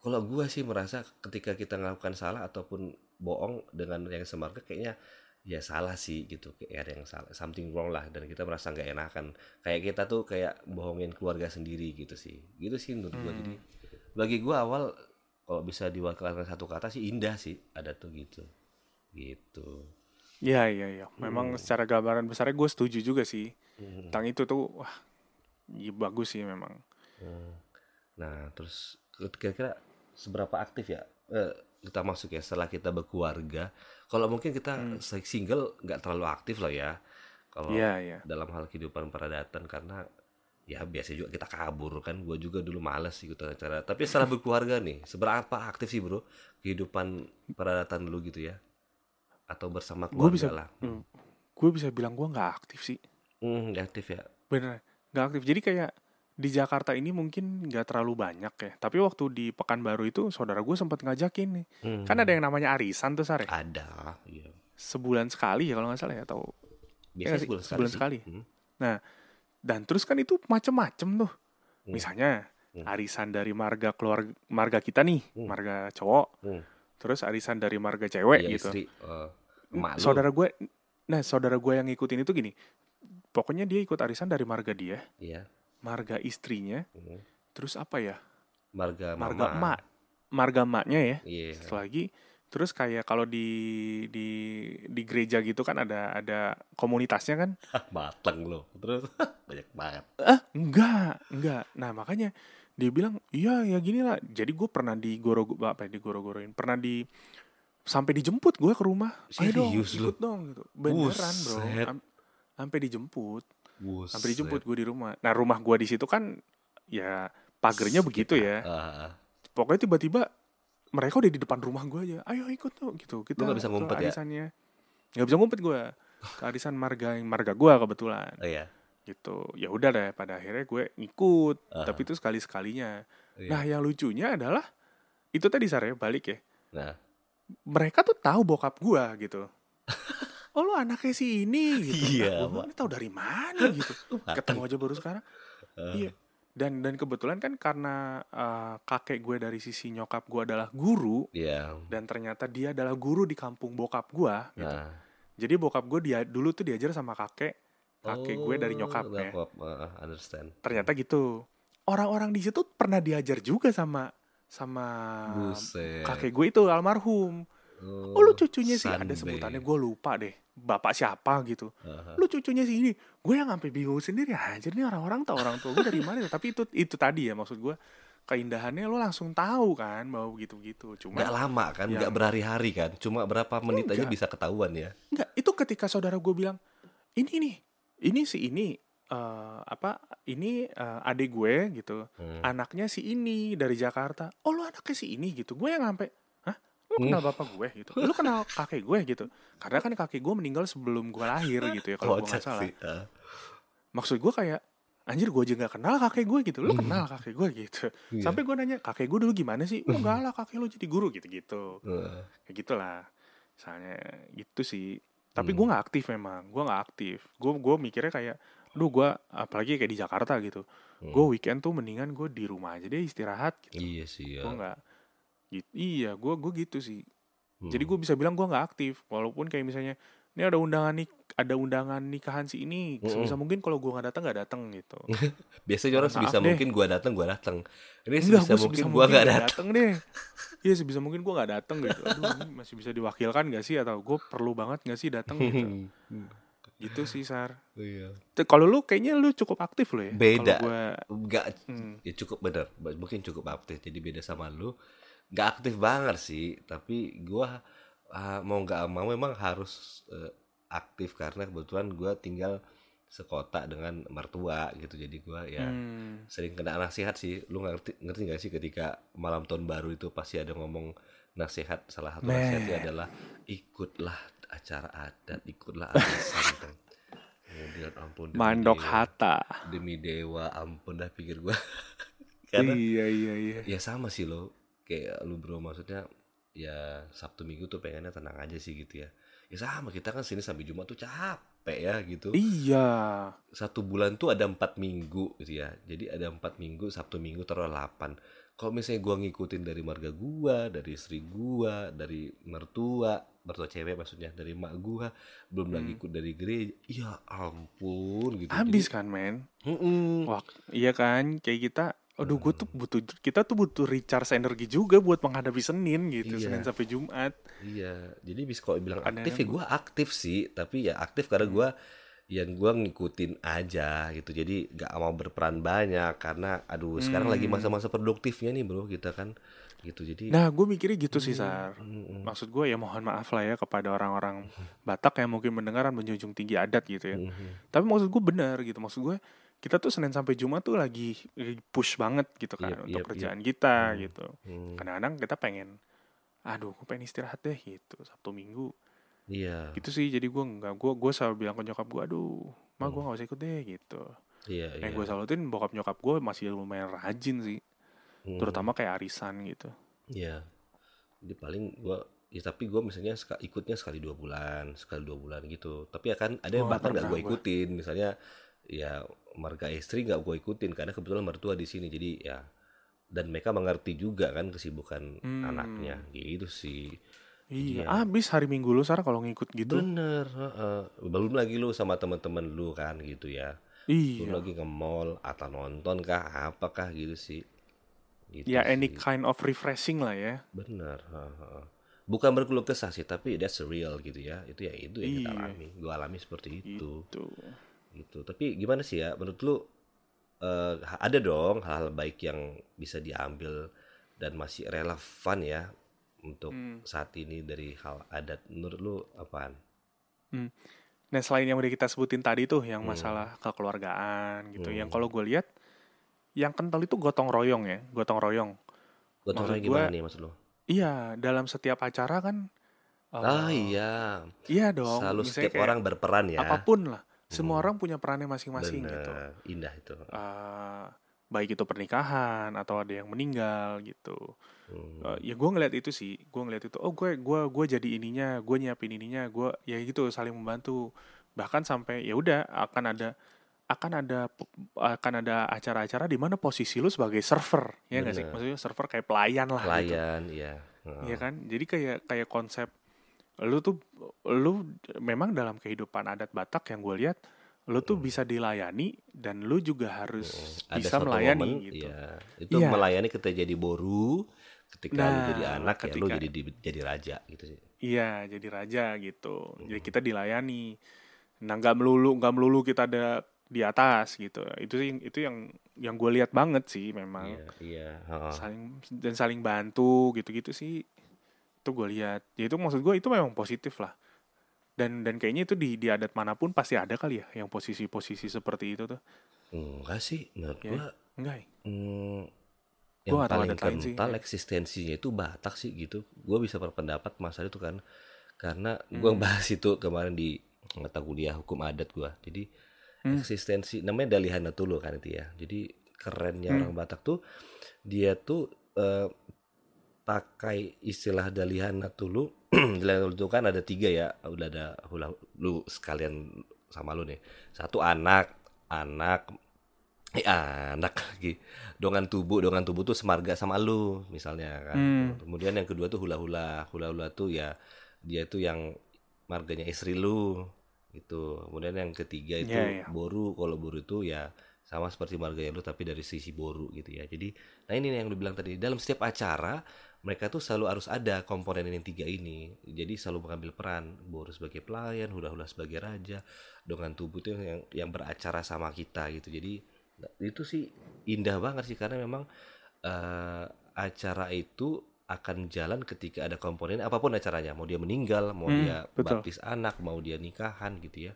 kalau gua sih merasa ketika kita melakukan salah ataupun bohong dengan yang semarga kayaknya ya salah sih gitu. Kayak ada yang salah something wrong lah dan kita merasa nggak enakan. Kayak kita tuh kayak bohongin keluarga sendiri gitu sih. Gitu sih menurut gua. Hmm. jadi bagi gua awal kalau bisa diwakilkan satu kata sih indah sih ada tuh gitu. Gitu. Iya iya iya. Memang Hmm. secara gambaran besarnya gue setuju juga sih. Hmm. tentang itu tuh wah iya bagus sih memang. Hmm. Nah, terus kira-kira seberapa aktif ya eh, kita masuk ya setelah kita berkeluarga? Kalau mungkin kita Hmm. single nggak terlalu aktif lah ya. Kalau iya iya dalam hal kehidupan peradatan karena ya biasa juga kita kabur kan. Gue juga dulu males sih ikut acara. Tapi setelah [laughs] berkeluarga nih, seberapa aktif sih bro kehidupan peradatan dulu gitu ya? Atau bersama keluarga bisa lah? Hmm. gue bisa bilang gue nggak aktif sih Hmm, nggak aktif ya? bener nggak aktif jadi kayak di Jakarta ini mungkin nggak terlalu banyak ya tapi waktu di Pekanbaru itu saudara gue sempat ngajakin nih Hmm. kan ada yang namanya arisan tuh sare ada, iya. sebulan sekali ya kalau nggak salah ya atau Biasanya nggak sih? sebulan sekali. Sebulan sih. sekali. Hmm. dan terus kan itu macem-macem tuh Hmm. misalnya Hmm. arisan dari marga keluarga marga kita nih Hmm. marga cowok Hmm. terus arisan dari marga cewek Iya, gitu istri, lu. saudara gue nah saudara gue yang ngikutin itu gini pokoknya dia ikut arisan dari marga dia Iya. Marga istrinya Hmm. terus apa ya Marga marga emak marga emaknya ya Iya. Satu lagi Terus kayak kalau di di di gereja gitu kan ada ada komunitasnya kan? [laughs] Mateng lo. Terus [laughs] banyak banget. Ah, enggak, enggak. Nah, makanya dia bilang, "Iya, ya gini lah." Jadi gue pernah digoro apa ya, digoro-goroin. Pernah di sampai dijemput gue ke rumah. Ayo dong, Serius lu? ikut dong gitu. Beneran, Bro. Buset. Am- Sampai dijemput. Buset. Sampai dijemput gue di rumah. Nah, rumah gue di situ kan ya pagernya begitu ya. Ah. Pokoknya tiba-tiba mereka udah di depan rumah gue aja. Ayo ikut tuh gitu. Kita nggak bisa ngumpet ya? arisannya. Nggak bisa ngumpet gue. Ke arisan marga marga gue kebetulan Oh iya. gitu. Ya udah deh pada akhirnya gue ngikut. Aha. Tapi itu sekali sekalinya. Iya. Nah yang lucunya adalah itu tadi Sarah balik ya. Nah, Mereka tuh tahu bokap gue gitu. [laughs] Oh lu anaknya si ini gitu. [laughs] Iya, Nah, gue "Ini tahu dari mana gitu. [laughs] Ketemu aja baru sekarang. Ah. Iya. Dan dan kebetulan kan karena eh, kakek gue dari sisi nyokap gue adalah guru iya. dan ternyata dia adalah guru di kampung bokap gue gitu. Nah. Jadi bokap gue dia dulu tuh diajar sama kakek kakek gue dari Oh, nyokapnya. nyokap, ah, understand. Ternyata gitu. Orang-orang di situ pernah diajar juga sama sama Buset. kakek gue itu almarhum. Oh, Oh lu cucunya sih ada sebutannya gue lupa deh. Bapak siapa gitu. Aha. Lu cucunya sih ini. Gue yang sampai bingung sendiri anjir nih orang-orang tau orang tua gue dari mana. ya? Tapi itu itu tadi ya maksud gue keindahannya lu langsung tahu kan bahwa begitu-begitu. Cuma Nggak lama kan, Yang- nggak berhari-hari kan, cuma berapa menit aja Enggak. bisa ketahuan ya. Enggak, itu ketika saudara gue bilang, ini nih, ini si ini, eh, apa, ini eh, adik gue gitu, Hmm. anaknya si ini dari Jakarta. Oh lu anaknya si ini gitu, gue yang sampai. Kenal bapak gue gitu, lu kenal kakek gue gitu, karena kan kakek gue meninggal sebelum gue lahir gitu ya kalau gue nggak salah. sih. ah. Maksud gue kayak, anjir gue aja nggak kenal kakek gue gitu, lu kenal kakek gue gitu. Iya. Sampai gue nanya, kakek gue dulu gimana sih? Oh enggak lah kakek lu jadi guru gitu-gitu Heeh. kayak gitulah misalnya gitu sih tapi Hmm. gue nggak aktif memang gue nggak aktif gue gue mikirnya kayak aduh gue apalagi kayak di Jakarta gitu Hmm. gue weekend tuh mendingan gue di rumah aja deh istirahat gitu Iya sih ya. gue nggak gitu iya gue gue gitu sih Hmm. jadi gue bisa bilang gue nggak aktif walaupun kayak misalnya ini ada undangan nik ada undangan nikahan si ini sebisa mungkin kalau gue nggak datang nggak datang gitu [laughs] biasanya orang sebisa deh. mungkin gua datang gua datang. Ini Enggak, sebisa gue mungkin gua nggak datang. deh. Iya sebisa mungkin gue nggak datang gitu. Aduh ini masih bisa diwakilkan gak sih atau gue perlu banget gak sih datang gitu. [laughs] gitu sih Sar. Iya. Kalau lu kayaknya lu cukup aktif lo ya. Beda. Gua, Enggak hmm, ya cukup bener mungkin cukup aktif jadi beda sama lu nggak aktif banget sih tapi gua ah, mau nggak mau memang harus eh, aktif karena kebetulan gua tinggal sekota dengan mertua gitu. Jadi gua ya hmm, sering kena nasihat sih. Lu ngerti ngerti nggak sih ketika malam tahun baru itu pasti ada ngomong nasihat salah satu nasihatnya adalah ikutlah acara adat ikutlah arisan. Kemudian [laughs] ampun mandok dewa, hata. demi dewa ampun dah pikir gua. [laughs] Karena Iya iya iya. ya sama sih lo kayak lu bro maksudnya ya Sabtu Minggu tuh pengennya tenang aja sih gitu ya ya sama kita kan sini sampai Jumat tuh capek ya gitu Iya. satu bulan tuh ada empat minggu gitu ya jadi ada empat minggu Sabtu Minggu taruh delapan kalau misalnya gua ngikutin dari marga gua dari istri gua dari mertua mertua cewek maksudnya dari mak gua belum lagi ikut dari gereja ya ampun gitu Habis kan men. Jadi, mm-mm. Wah iya kan kayak kita. Aduh gue tuh butuh kita tuh butuh recharge energi juga buat menghadapi Senin gitu Iya. Senin sampai Jumat. Iya, jadi bisa kalau bilang aktif ya gue aktif sih, tapi ya aktif karena gue yang gue ngikutin aja gitu. Jadi nggak mau berperan banyak karena aduh sekarang lagi Hmm. masa-masa produktifnya nih bro kita kan gitu. Jadi Nah gue mikirnya gitu sih Sar. Mm, mm, Maksud gue ya mohon maaf lah ya kepada orang-orang [laughs] Batak yang mungkin mendengaran menjunjung tinggi adat gitu ya. mm, mm. Tapi maksud gue benar gitu. Maksud gue kita tuh Senin sampai Jumat tuh lagi push banget gitu kan Yep, untuk yep, kerjaan kita Hmm. gitu. Hmm, Kadang-kadang kita pengen, aduh gue pengen istirahat deh gitu Sabtu Minggu. Iya, Gitu sih jadi gue nggak gue gue selalu bilang ke nyokap gue, aduh mah gue nggak usah ikut deh gitu. iya, Yang iya. gue salutin bokap nyokap gue masih lumayan rajin sih, Hmm, terutama kayak arisan gitu. Iya. Jadi paling gue ya tapi gue misalnya ikutnya sekali dua bulan, sekali dua bulan gitu. Tapi ya kan ada yang Oh, bahkan nggak pernah gue gua. ikutin. Misalnya ya marga istri nggak gue ikutin karena kebetulan mertua di sini. Jadi ya dan mereka mengerti juga kan kesibukan Hmm. anaknya gitu sih. Iya, Iya. abis hari Minggu lu Sarah kalau ngikut gitu. Bener. heeh. Belum lagi lu sama teman-teman lu kan gitu ya. Belum Iya. lagi ke mall atau nonton kah apakah gitu sih. Gitu Ya any sih. kind of refreshing lah ya. Bener. heeh. bukan berkeluh kesah sih tapi that's real gitu ya itu ya itu yang kita Iya. alami gue alami seperti itu Gitu. Gitu tapi gimana sih ya menurut lu eh, ada dong hal-hal baik yang bisa diambil dan masih relevan ya untuk Hmm. saat ini dari hal adat menurut lu apaan Nah selain yang udah kita sebutin tadi tuh yang Hmm. masalah kekeluargaan gitu, yang Hmm. kalau gue lihat yang kental itu gotong royong ya, gotong royong. gotong royong gimana gua- nih maksud lu Iya dalam setiap acara kan. eh, ah iya Iya dong. selalu setiap kayak orang berperan ya Apa pun lah, semua Hmm. orang punya perannya masing-masing gitu. Indah itu Eh, baik itu pernikahan atau ada yang meninggal gitu. Hmm. Eh, ya gue ngeliat itu sih, gue ngeliat itu. Oh gue gua gue jadi ininya, gue nyiapin ininya, gue ya gitu saling membantu. Bahkan sampai ya udah akan ada akan ada akan ada acara-acara di mana posisi lu sebagai server, ya nggak sih? Maksudnya server kayak pelayan lah gitu. pelayan ya Heeh. Iya kan? Jadi kayak kayak konsep lu tuh lu memang dalam kehidupan adat Batak yang gue lihat lu tuh bisa dilayani dan lu juga harus Hmm. Bisa melayani momen, gitu. iya. Itu Iya. melayani ketika jadi boru, ketika lu Nah, jadi anak ya lu ketika- jadi di- jadi raja gitu sih. Iya, jadi raja gitu. Jadi Hmm. kita dilayani. Nah, nggak melulu nggak melulu kita ada di atas gitu. Itu sih itu yang yang gue lihat banget sih memang. Iya, iya. heeh. Saling dan saling bantu gitu-gitu sih. Itu gue lihat. Ya itu maksud gue itu memang positif lah. Dan dan kayaknya itu di di adat mana pun pasti ada kali ya yang posisi-posisi seperti itu tuh. Enggak sih, menurut Ya. gua Enggak ya? mm, Gua yang tahu paling sih, kental ya. eksistensinya itu Batak sih gitu. Gua bisa berpendapat masalah itu kan karena gua Hmm. bahas itu kemarin di mata kuliah hukum adat gua. Jadi Hmm. eksistensi namanya Dalihana Tulu kan itu ya. Jadi kerennya Hmm. orang Batak tuh dia tuh eh, pakai istilah Dalihana Tulu. [clears throat] Dalihana Tulu itu kan ada tiga ya. Udah ada hula lu sekalian sama lu nih. Satu anak, anak eh anak lagi. Dongan tubuh, dongan tubuh tuh semarga sama lu misalnya kan. Hmm. Kemudian yang kedua tuh hula-hula. Hula-hula tuh ya dia tuh yang marganya istri lu gitu. Kemudian yang ketiga itu Iya, iya. boru. Kalau boru itu ya sama seperti marganya lu tapi dari sisi boru gitu ya. Jadi nah ini yang lu bilang tadi dalam setiap acara mereka tuh selalu harus ada komponen yang tiga ini. Jadi selalu mengambil peran. Boru sebagai pelayan, hula-hula sebagai raja, dengan tubuh itu yang yang beracara sama kita gitu. Jadi itu sih indah banget sih karena memang eh, acara itu akan jalan ketika ada komponen apa pun acaranya mau dia meninggal mau Hmm, dia betul. baptis anak mau dia nikahan gitu ya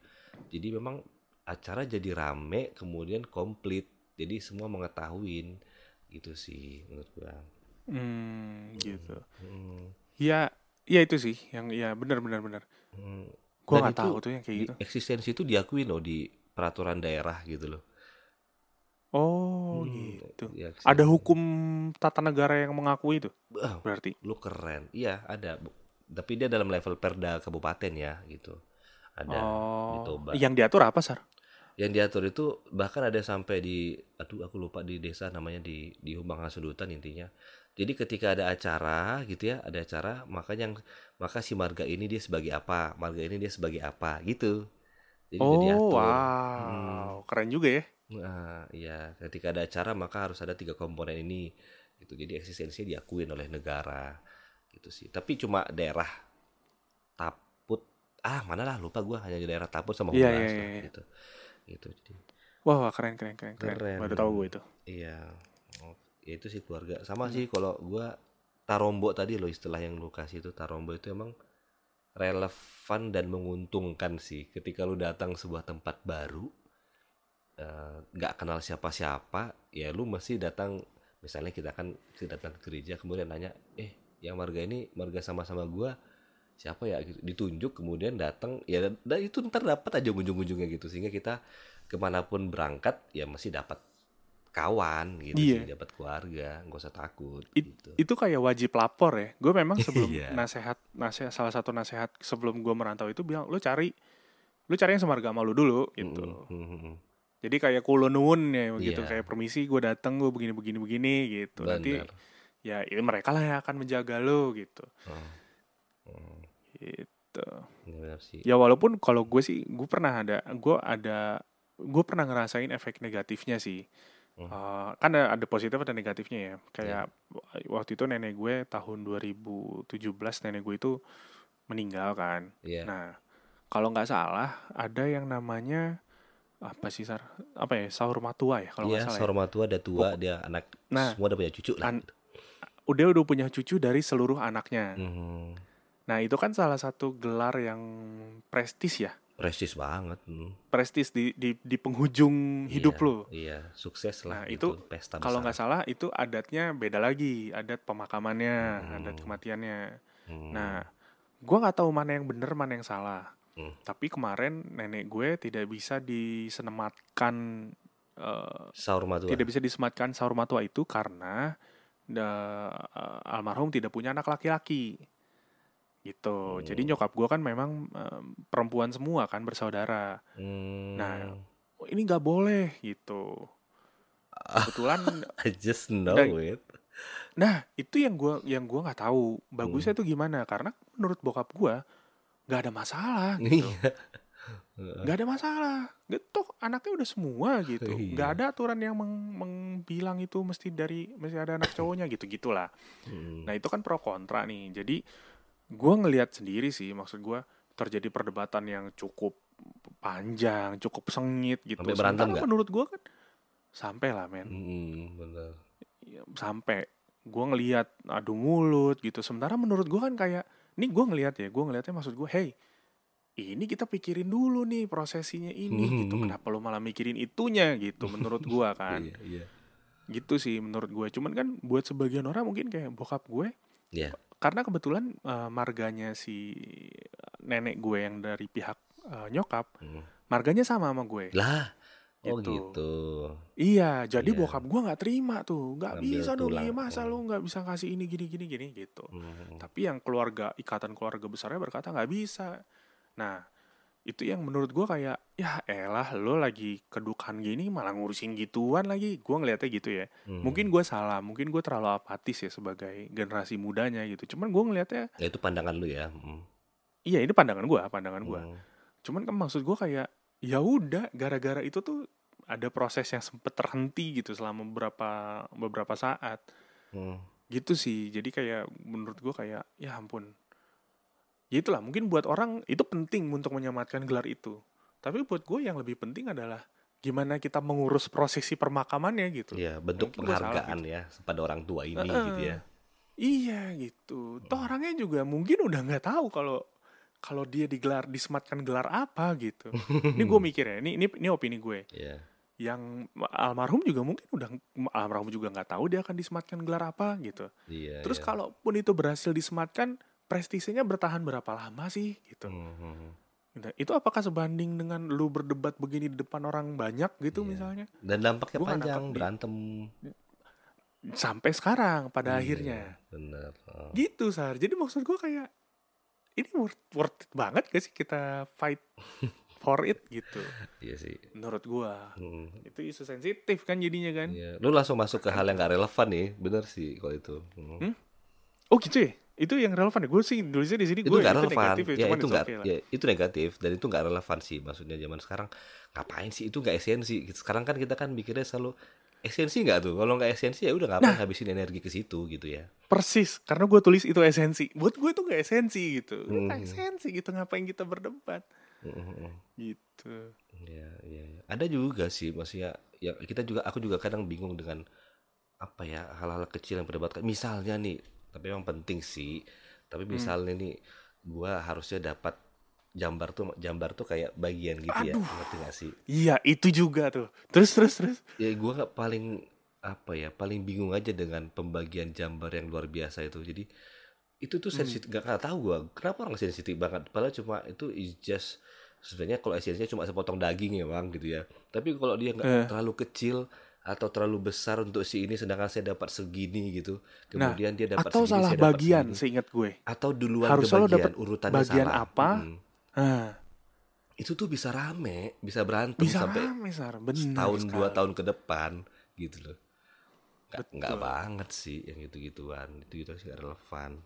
jadi memang acara jadi rame kemudian komplit jadi semua mengetahuin gitu sih menurut gua Hmm, gitu. Hmm, Ya, ya itu sih yang ya benar benar benar. hmm. Gue Dan nggak tahu tuh yang kayak Di- gitu. eksistensi itu diakui loh di peraturan daerah gitu loh Oh, Hmm, gitu. ya, Ada hukum tata negara yang mengakui itu Ah, berarti. lu keren iya ada tapi dia dalam level perda kabupaten ya gitu ada di oh, Toba yang diatur apa, Sar? yang diatur itu bahkan ada sampai di aduh aku lupa di desa namanya di di Humbang Hasundutan intinya jadi ketika ada acara gitu ya ada acara makanya yang maka si marga ini dia sebagai apa marga ini dia sebagai apa gitu jadi Oh, diatur wow, keren juga ya. Nah, iya, ketika ada acara maka harus ada tiga komponen ini. Gitu. Jadi eksistensinya diakuin oleh negara. Gitu sih. Tapi cuma daerah Taput. Ah, mana lah lupa gua hanya di daerah Taput sama Iya, iya, lah, iya, iya. gitu. Gitu. Jadi Wah, wah, keren, keren, keren, keren. Keren. Baru tahu gue itu. iya. Ya itu sih keluarga. Sama sih kalau gua tarombo tadi loh istilah yang lu kasih itu. Tarombo itu emang relevan dan menguntungkan sih. Ketika lu datang sebuah tempat baru eh, nggak kenal siapa-siapa ya lu mesti datang. Misalnya kita kan kita datang ke gereja kemudian nanya eh yang marga ini marga sama-sama gua siapa ya? Gitu. ditunjuk kemudian datang. Ya dan itu ntar dapat aja ujung-ujungnya gitu. Sehingga kita ke mana pun berangkat ya mesti dapat kawan gitu Iya. sih dapat keluarga nggak usah takut It- gitu Itu kayak wajib lapor ya. Gue memang [laughs] sebelum Iya. nasehat, nasehat salah satu nasehat sebelum gue merantau itu bilang lu cari, lu cari yang semarga sama lu dulu gitu. Mm, mm, mm, mm. Jadi kayak kulo nuwun ya begitu Iya. kayak permisi gue datang gue begini begini begini gitu. Nanti Benar. ya ini mereka lah yang akan menjaga lu gitu. Oh. Oh, Gitu. ini benar sih Ya walaupun kalau gue sih gue pernah ada gue ada gue pernah ngerasain efek negatifnya sih Eh, kan ada, ada positif ada negatifnya ya. Kayak waktu itu nenek gue tahun 2017 nenek gue itu meninggal kan. Iya. Nah, kalau nggak salah ada yang namanya apa sih sar apa ya sahur matua ya kalau Iya, nggak salah. ya. seorang tua ada tua, dia anak Nah, semua udah punya cucu lah. an- gitu. Udah udah punya cucu dari seluruh anaknya. Mhm. Nah itu kan salah satu gelar yang prestis ya, Prestis banget. hmm. prestis di di, di penghujung hidup Iya, lo. Iya, sukses lah Nah, itu pesta Kalau nggak salah itu adatnya beda lagi, adat pemakamannya, Hmm. adat kematiannya. Hmm. Nah, gua nggak tahu mana yang benar mana yang salah. Hmm. Tapi kemarin nenek gue tidak bisa disenematkan, eh, sahur matua. tidak bisa disematkan sahur matua itu karena eh, almarhum tidak punya anak laki-laki. Gitu. Jadi Hmm. nyokap gua kan memang eh, perempuan semua kan bersaudara. Hmm. Nah, Oh, ini nggak boleh gitu. Kebetulan [laughs] I just know Dan- it. Nah, itu yang gua yang gua nggak tahu bagusnya Hmm. tuh gimana karena menurut bokap gua nggak ada masalah [laughs] gitu. Iya. Nggak ada masalah. Gitu anaknya udah semua gitu. [laughs] Iya. Nggak ada aturan yang meng- mengbilang itu mesti dari mesti ada anak cowoknya gitu gitulah. Hmm. Nah, itu kan pro kontra nih. Jadi gua ngelihat sendiri sih maksud gua terjadi perdebatan yang cukup panjang, cukup sengit gitu. Sampai berantem nggak? menurut gua kan sampai lah men. Hmm, bener. Ya, sampai gue ngelihat adu mulut gitu sementara menurut gue kan kayak ini gue ngelihat ya gue ngelihatnya maksud gue hey ini kita pikirin dulu nih prosesinya ini gitu kenapa lo malah mikirin itunya gitu menurut gue [laughs] kan Iya, iya. gitu sih menurut gue cuman kan buat sebagian orang mungkin kayak bokap gue Iya. karena kebetulan eh, marganya si nenek gue yang dari pihak eh, nyokap Hmm. marganya sama sama gue Lah, oh Gitu. gitu. Iya, jadi Iya. bokap gua nggak terima tuh, nggak bisa dong, iya masa Hmm. lu nggak bisa kasih ini gini gini gini gitu. Hmm. Tapi yang keluarga ikatan keluarga besarnya berkata nggak bisa. Nah, itu yang menurut gua kayak ya elah lo lagi kedukaan gini malah ngurusin gituan lagi. Gua ngeliatnya gitu ya. Hmm. Mungkin gua salah, mungkin gua terlalu apatis ya sebagai generasi mudanya gitu. Cuman gua ngeliatnya, Ya, itu pandangan lu ya. Hmm. iya ini pandangan gua, pandangan gua. Hmm. Cuman kan maksud gua kayak ya udah gara-gara itu tuh ada proses yang sempet terhenti gitu selama beberapa beberapa saat Hmm. gitu sih jadi kayak menurut gua kayak ya ampun ya itulah mungkin buat orang itu penting untuk menyematkan gelar itu tapi buat gue yang lebih penting adalah gimana kita mengurus prosesi permakamannya gitu Iya, bentuk Mungkin salah penghargaan ya pada orang tua ini Heeh. gitu ya. iya gitu toh orangnya juga mungkin udah nggak tahu kalau kalau dia digelar disematkan gelar apa gitu ini gue [laughs] mikir ya ini ini ini opini gue Iya. yang almarhum juga mungkin udah almarhum juga nggak tahu dia akan disematkan gelar apa gitu. Iya. Terus iya. kalaupun itu berhasil disematkan, prestisenya bertahan berapa lama sih gitu. Hmm, hmm. Gitu. Itu apakah sebanding dengan lu berdebat begini di depan orang banyak gitu Iya. misalnya? Dan dampaknya Gua panjang, nangkep di- berantem. Sampai sekarang pada Iya, akhirnya. Bener. Oh. Gitu, Sar. Jadi maksud gua kayak ini worth, worth it banget gak sih kita fight [laughs] for it gitu. Iya sih. Menurut gua. Hmm. Itu isu sensitif kan jadinya kan. Iya. Lu langsung masuk ke hal yang gak relevan nih, bener sih kalau itu. Hmm. Hmm? Oh gitu ya? Itu yang relevan ya? Gue sih tulisnya di sini itu gue nggak itu relevan negatif ya, ya itu nggak okay ya itu negatif dan itu nggak relevan sih maksudnya zaman sekarang ngapain sih itu nggak esensi sekarang kan kita kan mikirnya selalu esensi nggak tuh kalau nggak esensi ya udah ngapain habisin energi ke situ gitu ya Persis, karena gue tulis itu esensi. Buat gue itu gak esensi gitu. Itu nggak Hmm. esensi gitu, ngapain kita berdebat. Mm-mm. Gitu. ya, ya, ya. ada juga sih maksudnya ya kita juga aku juga kadang bingung dengan apa ya hal-hal kecil yang berdebatkan misalnya nih tapi emang penting sih. Tapi misalnya nih gua harusnya dapat jambar tuh jambar tuh kayak bagian gitu ya. Aduh. ngerti gak sih? Iya, itu juga tuh. Terus, terus, terus. ya gue nggak paling apa ya paling bingung aja dengan pembagian jambar yang luar biasa itu. Jadi itu tuh sensitif gak, nggak tahu gue kenapa orang sensitif banget? Padahal cuma itu is just sebenarnya kalau esensinya cuma sepotong daging ya bang gitu ya. Tapi kalau dia nggak Eh. terlalu kecil atau terlalu besar untuk si ini sedangkan saya dapat segini gitu Nah, kemudian dia dapat Atau segini salah saya dapat bagian, segini. seingat gue. atau duluan Harusnya ke lo bagian dapat urutannya bagian salah apa, Mm. Nah, itu tuh bisa rame bisa berantem bisa sampai rame, Sar. Benar setahun dua sekali. tahun ke depan gitu loh nggak banget sih yang gitu gituan itu gitu sih relevan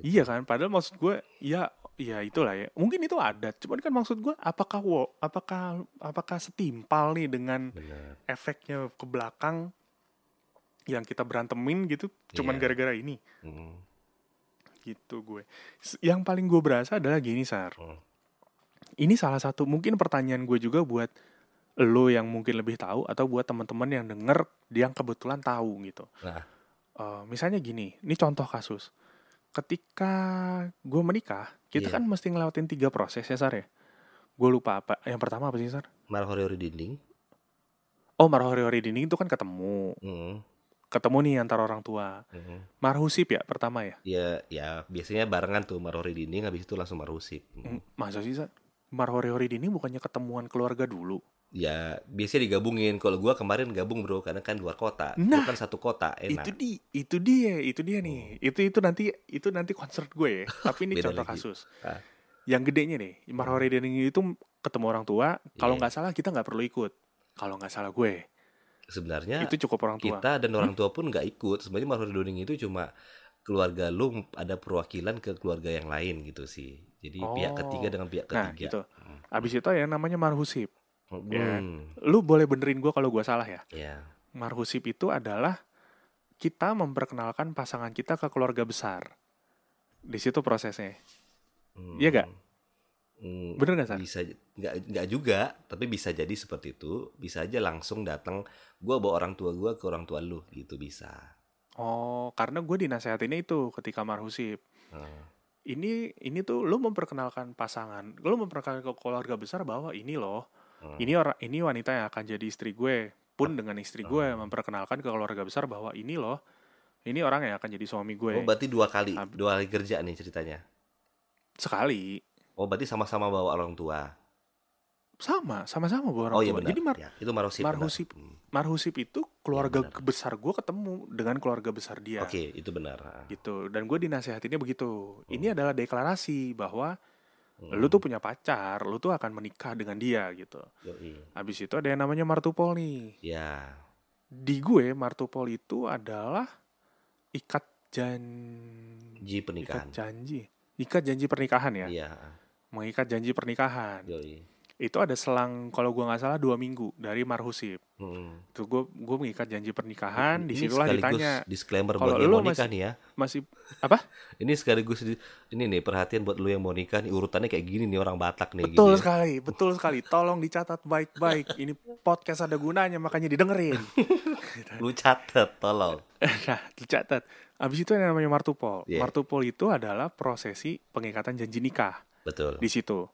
Iya kan, padahal maksud gue, ya ya itulah ya. Mungkin itu adat. Cuman kan maksud gue, apakah wo, apakah apakah setimpal nih dengan benar efeknya ke belakang yang kita berantemin gitu, cuman Iya. gara-gara ini. Mm. Gitu gue. Yang paling gue berasa adalah gini sar. Hmm. Ini salah satu mungkin pertanyaan gue juga buat lo yang mungkin lebih tahu atau buat teman-teman yang denger yang kebetulan tahu gitu. nah Eh, misalnya gini, ini contoh kasus. Ketika gue menikah, kita Iya. kan mesti ngelewatin tiga proses ya Sar ya. Gue lupa apa. Yang pertama apa sih Sar? marhori dinding Oh marhori-hori dinding itu kan ketemu. Mm. Ketemu nih antara orang tua. Mm. Marhusip ya pertama ya. ya ya biasanya barengan tuh marhori dinding habis itu langsung marhusip Mm, Mm. Masa sih Sar? Marhori-hori dinding bukannya ketemuan keluarga dulu. Ya biasanya digabungin kalau gua kemarin gabung bro karena kan luar kota Nah, Gua kan satu kota enak Itu di, itu dia, itu dia nih. Itu itu nanti itu nanti concert gue ya. Tapi ini contoh lagi. kasus. Ah. Yang gedenya nih, marhori dinding itu ketemu orang tua. Kalau Iya. nggak salah kita nggak perlu ikut. Kalau nggak salah gue, sebenarnya itu cukup orang tua. Kita dan orang tua pun nggak ikut sebenarnya marhori dinding itu cuma keluarga lu ada perwakilan ke keluarga yang lain gitu sih jadi pihak Oh. ketiga dengan pihak Nah, ketiga gitu. Abis itu ya namanya ya. Hmm, Lu boleh benerin gue kalau gue salah ya. ya Marhusip itu adalah kita memperkenalkan pasangan kita ke keluarga besar. Di situ prosesnya. Hmm. Iya nggak? Hmm, Bener nggak, San? bisa nggak nggak juga tapi bisa jadi seperti itu bisa aja langsung datang gua bawa orang tua gua ke orang tua lu gitu bisa Oh, karena gue dinasehatinnya itu ketika marhusip. Hmm. Ini ini tuh lu memperkenalkan pasangan, lu memperkenalkan ke keluarga besar bahwa ini loh, Hmm. ini orang ini wanita yang akan jadi istri gue. Pun dengan istri gue Hmm. memperkenalkan ke keluarga besar bahwa ini loh, ini orang yang akan jadi suami gue. oh berarti dua kali Ab- dua kali kerja nih ceritanya Sekali oh berarti sama-sama bawa orang tua sama, sama-sama bawa orang oh iya tua. benar Jadi mar- ya, itu marhusip benar. marhusip. Hmm. marhusip itu keluarga benar. besar gue ketemu dengan keluarga besar dia. oke itu benar. Gitu. Dan gue dinasehatinnya begitu. Ini Hmm. adalah deklarasi bahwa Hmm. lu tuh punya pacar, lu tuh akan menikah dengan dia gitu. Yoi. Habis itu ada yang namanya martupol nih. ya Di gue martupol itu adalah ikat jan ji ikat pernikahan janji. Ikat janji pernikahan ya. iya Mengikat janji pernikahan. Yoi. Itu ada selang kalau gue nggak salah dua minggu dari marhusip. Hmm. Itu gue gue mengikat janji pernikahan. Di situlah sekaligus ditanya disclaimer buat yang lu mau nikah masih- nih ya masih apa? [laughs] Ini sekaligus di- ini nih perhatian buat lu yang mau nikah nih urutannya kayak gini nih orang Batak nih Betul gitu ya. sekali, betul sekali. Tolong dicatat baik-baik. Ini podcast ada gunanya makanya didengerin. [laughs] Lu catet tolong. [laughs] nah, dicatat. Abis itu yang namanya martupol. Iya. Martupol itu adalah prosesi pengikatan janji nikah Betul. di situ.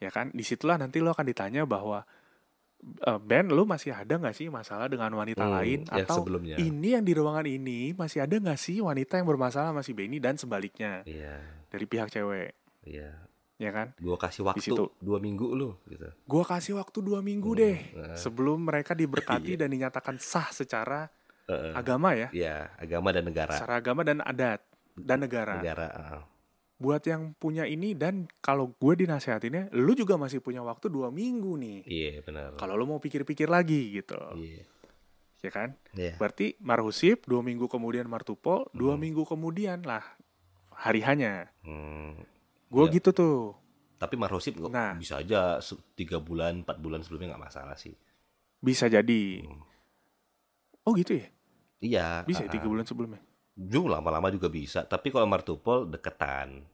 Ya kan? Di situlah nanti lo akan ditanya bahwa eh, Ben, lu masih ada nggak sih masalah dengan wanita Hmm, lain yang atau sebelumnya. ini yang di ruangan ini masih ada nggak sih wanita yang bermasalah masih Benny dan sebaliknya Iya. dari pihak cewek, Iya. ya kan? Gua kasih waktu situ. dua minggu lu gitu. Gua kasih waktu dua minggu Hmm, deh nah. sebelum mereka diberkati [laughs] Iya. dan dinyatakan sah secara Heeh. agama ya, Iya, agama dan negara. secara agama dan adat dan negara. Negara. heeh. Buat yang punya ini dan kalau gue dinasehatinnya, lu juga masih punya waktu dua minggu nih. Iya, benar. Kalau lu mau pikir-pikir lagi gitu, Iya. ya kan? Iya. Berarti marhusip dua minggu kemudian martupol, dua Hmm. minggu kemudian lah hari hanya. Hmm. Gue Iya. gitu tuh. Tapi marhusip kok Nah. bisa aja tiga bulan, empat bulan sebelumnya nggak masalah sih. Bisa jadi. Hmm. Oh gitu ya? Iya. Bisa ya tiga bulan sebelumnya. Juga lama-lama juga bisa. Tapi kalau martupol deketan.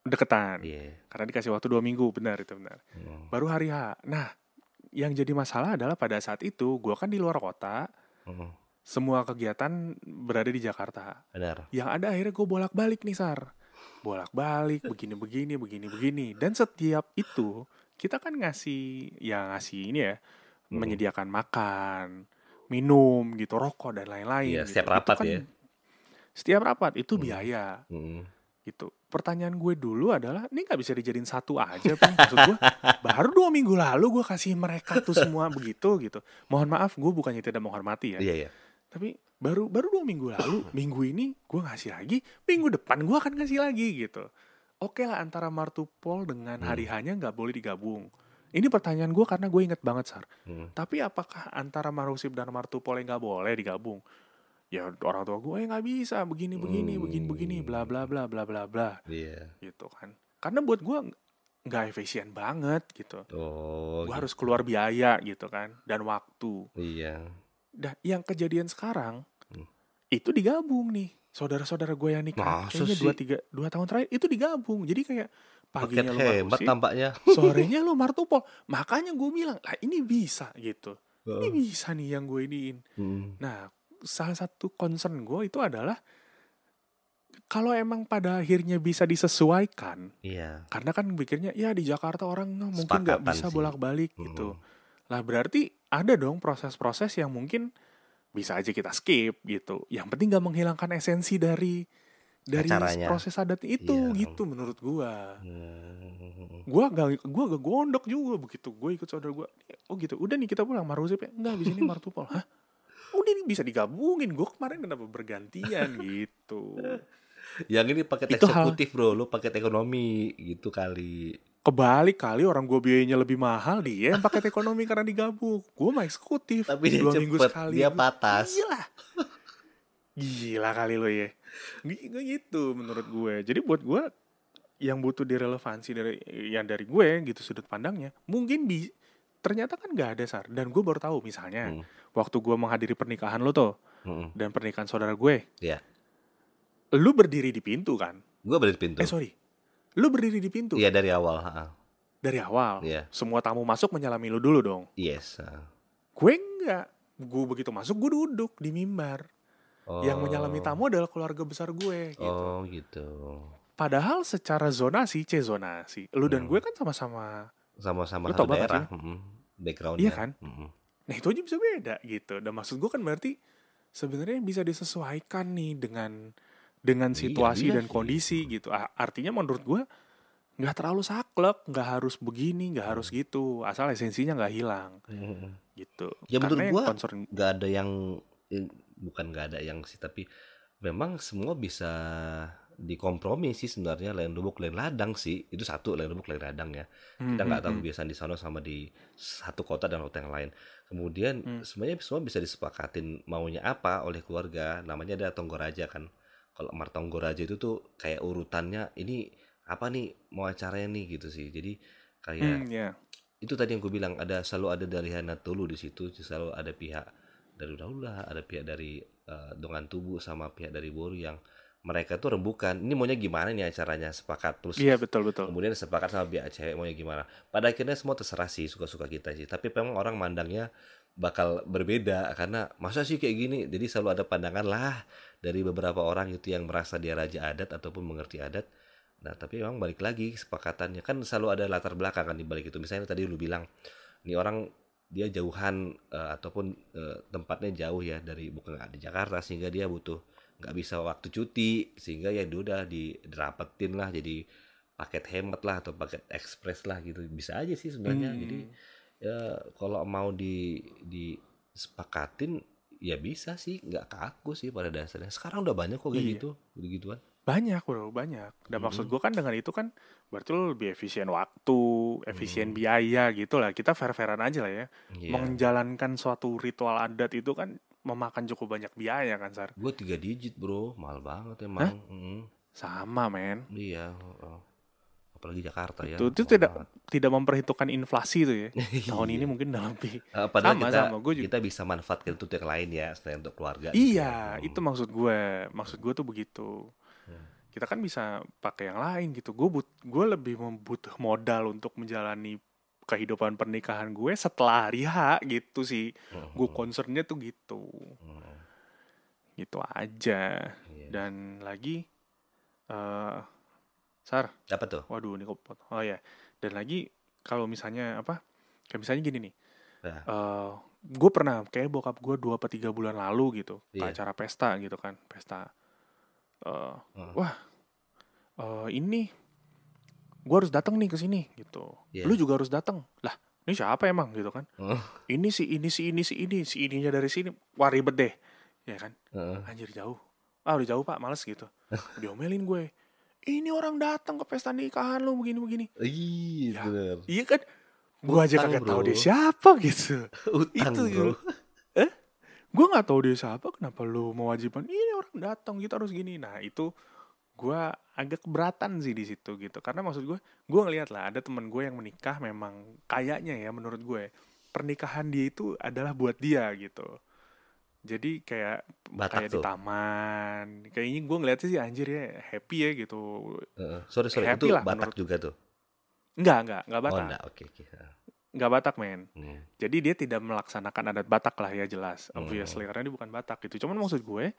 Deketan. Iya. Karena dikasih waktu dua minggu, benar itu benar. Hmm. Baru hari H. Nah, yang jadi masalah adalah pada saat itu gue kan di luar kota, Hmm. semua kegiatan berada di Jakarta. Benar. Yang ada akhirnya gue bolak-balik nih Sar. Bolak-balik, begini-begini, begini-begini. Dan setiap itu, kita kan ngasih, ya ngasih ini ya, Hmm. menyediakan makan, minum gitu, rokok dan lain-lain. Iya, gitu. setiap Itu rapat kan ya. Setiap rapat itu Hmm. biaya Hmm. gitu. Pertanyaan gue dulu adalah, ini nggak bisa dijadiin satu aja, Pi? Maksud gue, [laughs] baru dua minggu lalu gue kasih mereka tuh semua begitu gitu. Mohon maaf, gue bukannya tidak menghormati ya. Iya, iya. Tapi baru baru dua minggu lalu, [coughs] minggu ini gue ngasih lagi, minggu depan gue akan ngasih lagi gitu. Oke lah antara martupol dengan hari Hmm. hanya nggak boleh digabung. Ini pertanyaan gue karena gue inget banget Sar. Hmm. Tapi apakah antara marusip dan martupol yang nggak boleh digabung? Ya orang tua gue nggak bisa begini begini Hmm. begini begini bla bla bla bla bla bla Iya. gitu kan. karena buat gue nggak efisien banget gitu Oh, gue gitu. harus keluar biaya gitu kan dan waktu Iya. Dah, yang kejadian sekarang Hmm. itu digabung nih. Saudara-saudara gue yang nikah Masa kayaknya sih? dua tiga dua tahun terakhir itu digabung. Jadi kayak Paket paginya lu hebat Markusi, tampaknya. [laughs] sorenya lu martupol. Makanya gue bilang, lah ini bisa gitu. Ini bisa nih yang gue iniin. Mm. Nah, salah satu concern gue itu adalah kalau emang pada akhirnya bisa disesuaikan, Iya. karena kan pikirnya ya di Jakarta orang nah, mungkin nggak bisa bolak-balik Mm. gitu. Lah berarti ada dong proses-proses yang mungkin bisa aja kita skip gitu. Yang penting nggak menghilangkan esensi dari dari Acaranya. proses adat itu Iya. gitu menurut gua. Hmm. Gua gak gua gak gondok juga begitu. Gue ikut saudara gua. Oh gitu. Udah nih kita pulang marusip ya. Enggak, bisa ini martupol. [laughs] Hah? Udah nih bisa digabungin. Gue kemarin kenapa bergantian [laughs] gitu. Yang ini paket Itu hal- eksekutif bro, lu paket ekonomi gitu kali. Kebalik kali orang gue biayanya lebih mahal dia yang paket ekonomi karena digabung. Gue mah eksekutif. Tapi dia Dua minggu cepet, sekali. dia patas. Gila. Gila kali lo ya. Gitu menurut gue. Jadi buat gue yang butuh direlevansi dari yang dari gue gitu sudut pandangnya mungkin bi ternyata kan gak ada sar dan gue baru tahu misalnya Hmm. waktu gue menghadiri pernikahan lo tuh Mm-mm. dan pernikahan saudara gue Iya. lu berdiri di pintu kan Gua berdiri di pintu. eh sorry lu berdiri di pintu Iya dari awal. ha-ha. dari awal Iya. semua tamu masuk menyalami lu dulu dong Yes. ha. gue enggak gue begitu masuk gue duduk di mimbar Oh. yang menyalami tamu adalah keluarga besar gue gitu. Oh gitu. padahal secara zonasi c zonasi lu dan Hmm. gue kan sama-sama Sama-sama satu daerah. Mm-mm. Backgroundnya. Iya kan? Mm-mm. nah itu aja bisa beda gitu dan maksud gue kan berarti sebenarnya bisa disesuaikan nih dengan dengan Iya, situasi iya dan sih. kondisi gitu A- artinya menurut gue nggak terlalu saklek nggak harus begini nggak harus gitu asal esensinya nggak hilang Mm-mm. gitu Ya, menurut Karena yang gua- concern Gak ada yang eh, bukan gak ada yang sih tapi memang semua bisa dikompromi sih sebenarnya lain lubuk lain ladang sih. Itu satu lain lubuk lain ladang ya. Kita nggak tahu Hmm, hmm, kebiasaan di sana sama di satu kota dan kota yang lain. Kemudian Hmm. sebenarnya semua bisa disepakatin maunya apa oleh keluarga. Namanya ada tonggolaja kan. Kalau mar tonggolaja itu tuh kayak urutannya ini apa nih? Mau acaranya nih gitu sih. Jadi kayak hmm, ya. itu tadi yang gue bilang ada selalu ada dari Hanatulu di situ selalu ada pihak dari Daulah ada pihak dari eh, Dongan Tubuh sama pihak dari Boru yang mereka tuh rembukan. Ini maunya gimana nih acaranya? Sepakat. Terus Iya betul betul. kemudian sepakat sama pihak cewek maunya gimana? Pada akhirnya semua terserah sih suka-suka kita sih. Tapi memang orang mandangnya bakal berbeda karena masa sih kayak gini? Jadi selalu ada pandangan lah dari beberapa orang itu yang merasa dia raja adat ataupun mengerti adat. Nah tapi memang balik lagi kesepakatannya. Kan selalu ada latar belakang kan di balik itu. Misalnya tadi lu bilang ini orang dia jauhan eh, ataupun eh, tempatnya jauh ya dari bukan di Jakarta sehingga dia butuh nggak bisa waktu cuti sehingga ya udah dirapetin lah jadi paket hemat lah atau paket ekspres lah gitu bisa aja sih sebenarnya Hmm. jadi ya kalau mau di disepakatin ya bisa sih nggak kaku sih pada dasarnya sekarang udah banyak kok kayak Iya. gitu begituan Banyak bro, banyak. Dan maksud Mhm. gue kan dengan itu kan berarti lo lebih efisien waktu, efisien Hmm. biaya gitu lah. Kita fair-fairan aja lah ya. Iya. Menjalankan suatu ritual adat itu kan memakan cukup banyak biaya kan Sar. gue tiga digit bro mahal banget emang Mm, Sama men. iya oh. apalagi Jakarta ya Itu, tidak banget. tidak memperhitungkan inflasi tuh ya. [laughs] Tahun Iya. ini mungkin udah lebih. Eh, padahal Sama, kita sama. Gua juga- kita bisa manfaatkan itu untuk yang lain ya selain untuk keluarga gitu Iya, ya. itu maksud gue. Maksud gue tuh begitu. Hmm. Kita kan bisa pakai yang lain gitu. Gue but, gue lebih membutuh modal untuk menjalani kehidupan pernikahan gue setelah hari H gitu sih. Hmm. Gue concernnya tuh gitu, Hmm. gitu aja. Iya. Dan lagi, eh Sar, apa tuh waduh ini kok, oh ya. Dan lagi kalau misalnya apa? Kayak misalnya gini nih. Ya. eh gue pernah kayak bokap gue dua atau tiga bulan lalu gitu ke Iya. acara pesta gitu kan pesta Eh, Hmm. wah eh, ini gue harus datang nih ke sini gitu. Iya. lu juga harus datang. Lah ini siapa emang? gitu kan. Oh. ini si ini si ini si ini si ininya dari sini. Wah ribet deh. Ya kan? Heeh. anjir jauh. Ah udah jauh pak males gitu. [laughs] Diomelin gue. Ini orang datang ke pesta nikahan lu begini begini. Ih, Ya. bener. iya kan? Gue aja kagak tahu dia siapa gitu. [laughs] Utang, Itu, bro. gue nggak tahu dia siapa kenapa lu mewajibkan ini orang datang kita harus gini. Nah itu gue agak keberatan sih di situ gitu karena maksud gue gue ngeliat lah ada temen gue yang menikah memang kayaknya ya menurut gue pernikahan dia itu adalah buat dia gitu jadi kayak Batak kayak di tuh. taman kayaknya gue ngeliatnya sih anjir ya happy ya gitu Heeh. sorry sorry Happy itu lah Batak menurut- juga tuh enggak enggak enggak oh Batak enggak oke oke enggak Batak men Hmm. jadi dia tidak melaksanakan adat Batak lah ya jelas Hmm. obviously karena dia bukan Batak gitu cuman maksud gue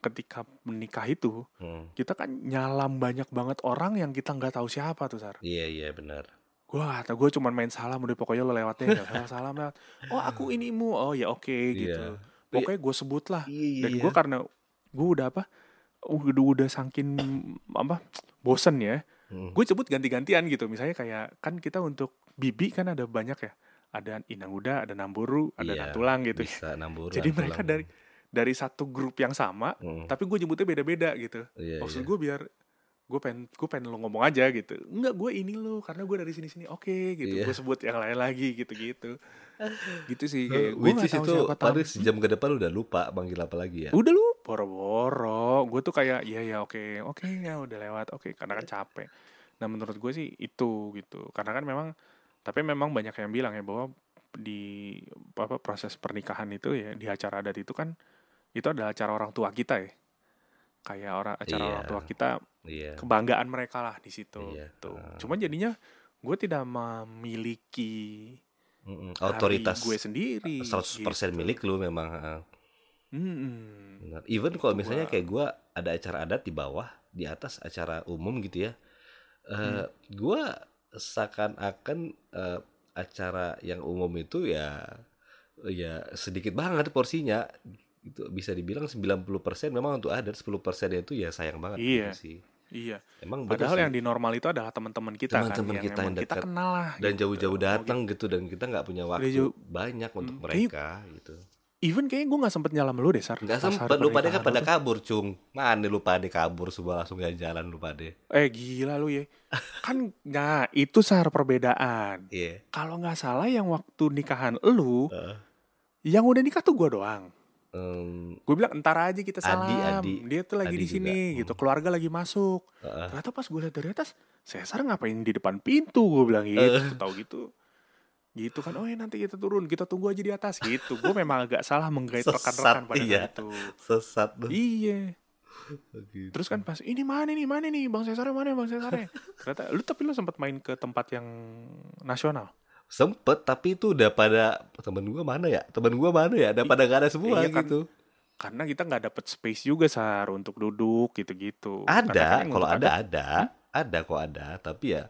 ketika menikah itu Hmm. kita kan nyalam banyak banget orang yang kita nggak tahu siapa tuh sar. Iya iya benar. Gue atau gue cuman main salam udah pokoknya lo lewatnya nggak salah salam lewat oh aku inimu oh ya oke gitu. Iya. pokoknya gue sebut lah. Iya dan gue karena gue udah apa udah udah saking apa bosen ya Hmm. gue sebut ganti-gantian gitu. Misalnya kayak kan kita untuk bibi kan ada banyak ya. Ada inang uda ada namburu ada Iya, natulang gitu bisa nambur jadi mereka dari dari satu grup yang sama Hmm. tapi gue nyebutnya beda-beda gitu. Iya, maksud iya. gue biar gue pengen gue pengen lo ngomong aja gitu. Enggak gue ini lo karena gue dari sini sini oke gitu. Iya. gue sebut yang lain lagi gitu gitu sih Eh, kayak gue is tahu itu siapa paling sejam ke depan udah lupa manggil apa lagi ya? Udah lu boro-boro. Gue tuh kayak iya ya oke oke ya udah lewat oke karena kan capek. Nah menurut gue sih itu gitu. Karena kan memang tapi memang banyak yang bilang ya bahwa di apa proses pernikahan itu ya di acara adat itu kan itu adalah acara orang tua kita ya kayak orang acara Iya. orang tua kita iya kebanggaan mereka lah di situ Iya. tuh Ah. cuman jadinya gue tidak memiliki Mm-mm. hari otoritas gue sendiri 100% gitu. milik lu memang. Mm-mm. Benar. Even kalau Itu misalnya kayak gua ada acara adat di bawah, di atas acara umum gitu ya. eh Hmm. gua seakan-akan eh, acara yang umum itu ya ya sedikit banget porsinya. Itu bisa dibilang 90% memang untuk adat, 10% itu ya sayang banget Iya. gitu sih. iya Emang Padahal sih. yang di normal itu adalah teman-teman kita Teman-teman kan, kita yang kita dekat. kenal lah. dan gitu. jauh-jauh datang gitu dan kita nggak punya waktu jauh- banyak untuk Hmm, mereka gitu. Even kayaknya gue nggak sempet nyalam lu deh, Sar. Hari sempet, lu pada kan pada kabur, cung. Mana lu pada kabur semua langsung jalan-jalan lu pada. Eh gila lu ya. kan, [laughs] nah itu Sar perbedaan. Iya. Kalau nggak salah yang waktu nikahan lu, Heeh. yang udah nikah tuh gue doang. Em, Gue bilang entar aja kita Adi, salam. Adi. Dia tuh lagi Adi di sini juga. gitu. Keluarga lagi masuk. heeh. Ternyata pas gue lihat dari atas, Cesar ngapain di depan pintu? Gue bilang gitu. Eh. Tahu gitu. Gitu kan, oh ya nanti kita turun, kita tunggu aja di atas gitu. Gue memang agak salah menggait rekan-rekan pada iya. itu. Sesat tuh. Iya. Gitu. Terus kan pas ini mana nih mana nih Bang Cesar mana Bang Cesar Ternyata lu tapi lu sempat main ke tempat yang nasional. Sempet tapi itu udah pada temen gua mana ya? Temen gua mana ya? Udah pada gak ada semua Iya kan. gitu. Karena kita nggak dapet space juga Sar untuk duduk gitu-gitu. Kan Ada, yang kalau untuk ada ada, ada kok ada, tapi ya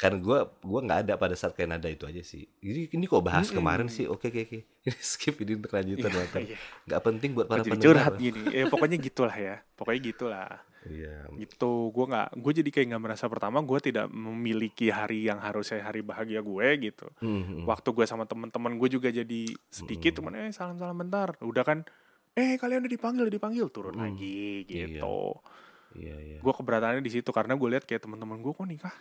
kan gua gua nggak ada pada saat kayak nada itu aja sih. Jadi ini kok bahas Mm-mm. kemarin sih? Oke oke oke. [laughs] Ini skip ini untuk lanjutan Iya, iya. Nggak penting buat para pendengar. curhat gini. Eh, pokoknya gitulah ya. Pokoknya gitulah. Iya. Gitu. Gue nggak. Gue jadi kayak nggak merasa pertama. Gue tidak memiliki hari yang harusnya hari bahagia gue gitu. Hmm, hmm. Waktu gue sama teman-teman gue juga jadi sedikit. Mm. Cuman eh salam salam bentar. Udah kan. Eh kalian udah dipanggil, udah dipanggil turun Mm. lagi Iya. gitu. Iya iya. gue keberatannya di situ karena gue lihat kayak teman-teman gue kok nikah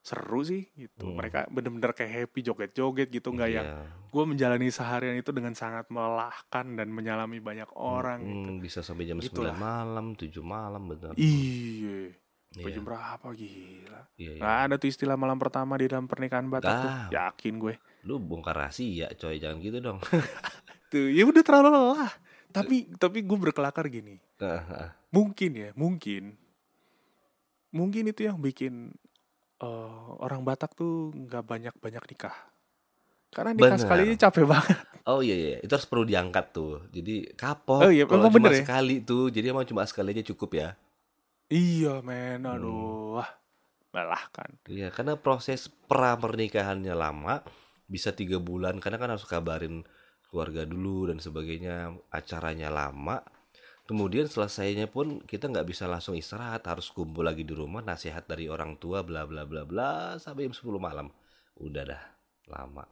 seru sih gitu Hmm. mereka bener-bener kayak happy joget-joget gitu nggak yang Iya. gue menjalani seharian itu dengan sangat melelahkan dan menyalami banyak orang Hmm, gitu bisa sampai jam Gitulah. 9 malam, 7 malam benar. iya Iya. jam berapa gila Iya, iya. nggak ada tuh istilah malam pertama di dalam pernikahan Batak tuh Ah. yakin gue Lu bongkar rahasia, coy, jangan gitu dong. [laughs] tuh ya udah terlalu lelah tapi tapi gue berkelakar gini Ah, ah. mungkin ya mungkin mungkin itu yang bikin eh, orang Batak tuh nggak banyak banyak nikah karena nikah Benar. sekali aja capek banget oh iya iya, itu harus perlu diangkat tuh. Jadi kapok. Oh iya, kalau cuma bener ya? sekali tuh, jadi emang cuma sekali aja cukup ya. iya men aduh wah melelahkan Iya, karena proses pra pernikahannya lama, bisa tiga bulan, karena kan harus kabarin keluarga dulu dan sebagainya, acaranya lama. Kemudian selesainya pun kita nggak bisa langsung istirahat, harus kumpul lagi di rumah, nasihat dari orang tua, bla bla bla bla, sampai jam 10 malam. Udah dah, lama.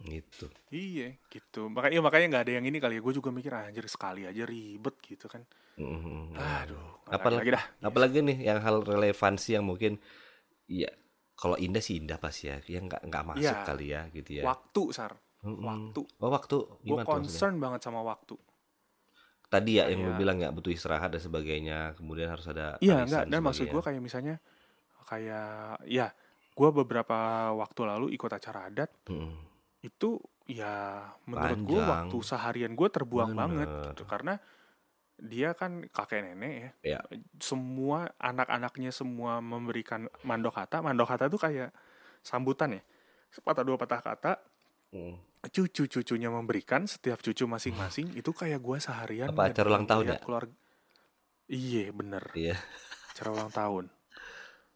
Gitu. iya gitu makanya makanya nggak ada yang ini kali ya gue juga mikir anjir sekali aja ribet gitu kan Mhm. aduh Apalagi- lagi dah Apalagi nih yang hal relevansi yang mungkin, ya kalau indah sih indah pasti ya, yang nggak nggak masuk Iya. kali ya, gitu ya. waktu sar waktu Oh waktu gue gimana tuh maksudnya? concern banget sama waktu tadi ya yang lu Kayak- bilang ya butuh istirahat dan sebagainya kemudian harus ada Iya enggak dan maksud gue kayak misalnya kayak ya gue beberapa waktu lalu ikut acara adat Mm. itu ya menurut gue waktu seharian gue terbuang banget Bener. gitu karena dia kan kakek nenek ya Iya. semua anak-anaknya semua memberikan mandokata mandokata tuh kayak sambutan ya sepatah dua patah kata Mm. Cucu-cucunya memberikan setiap cucu masing-masing itu kayak gue seharian Apa acara ulang tahun ya? keluarga iya bener Iya. acara ulang tahun [laughs]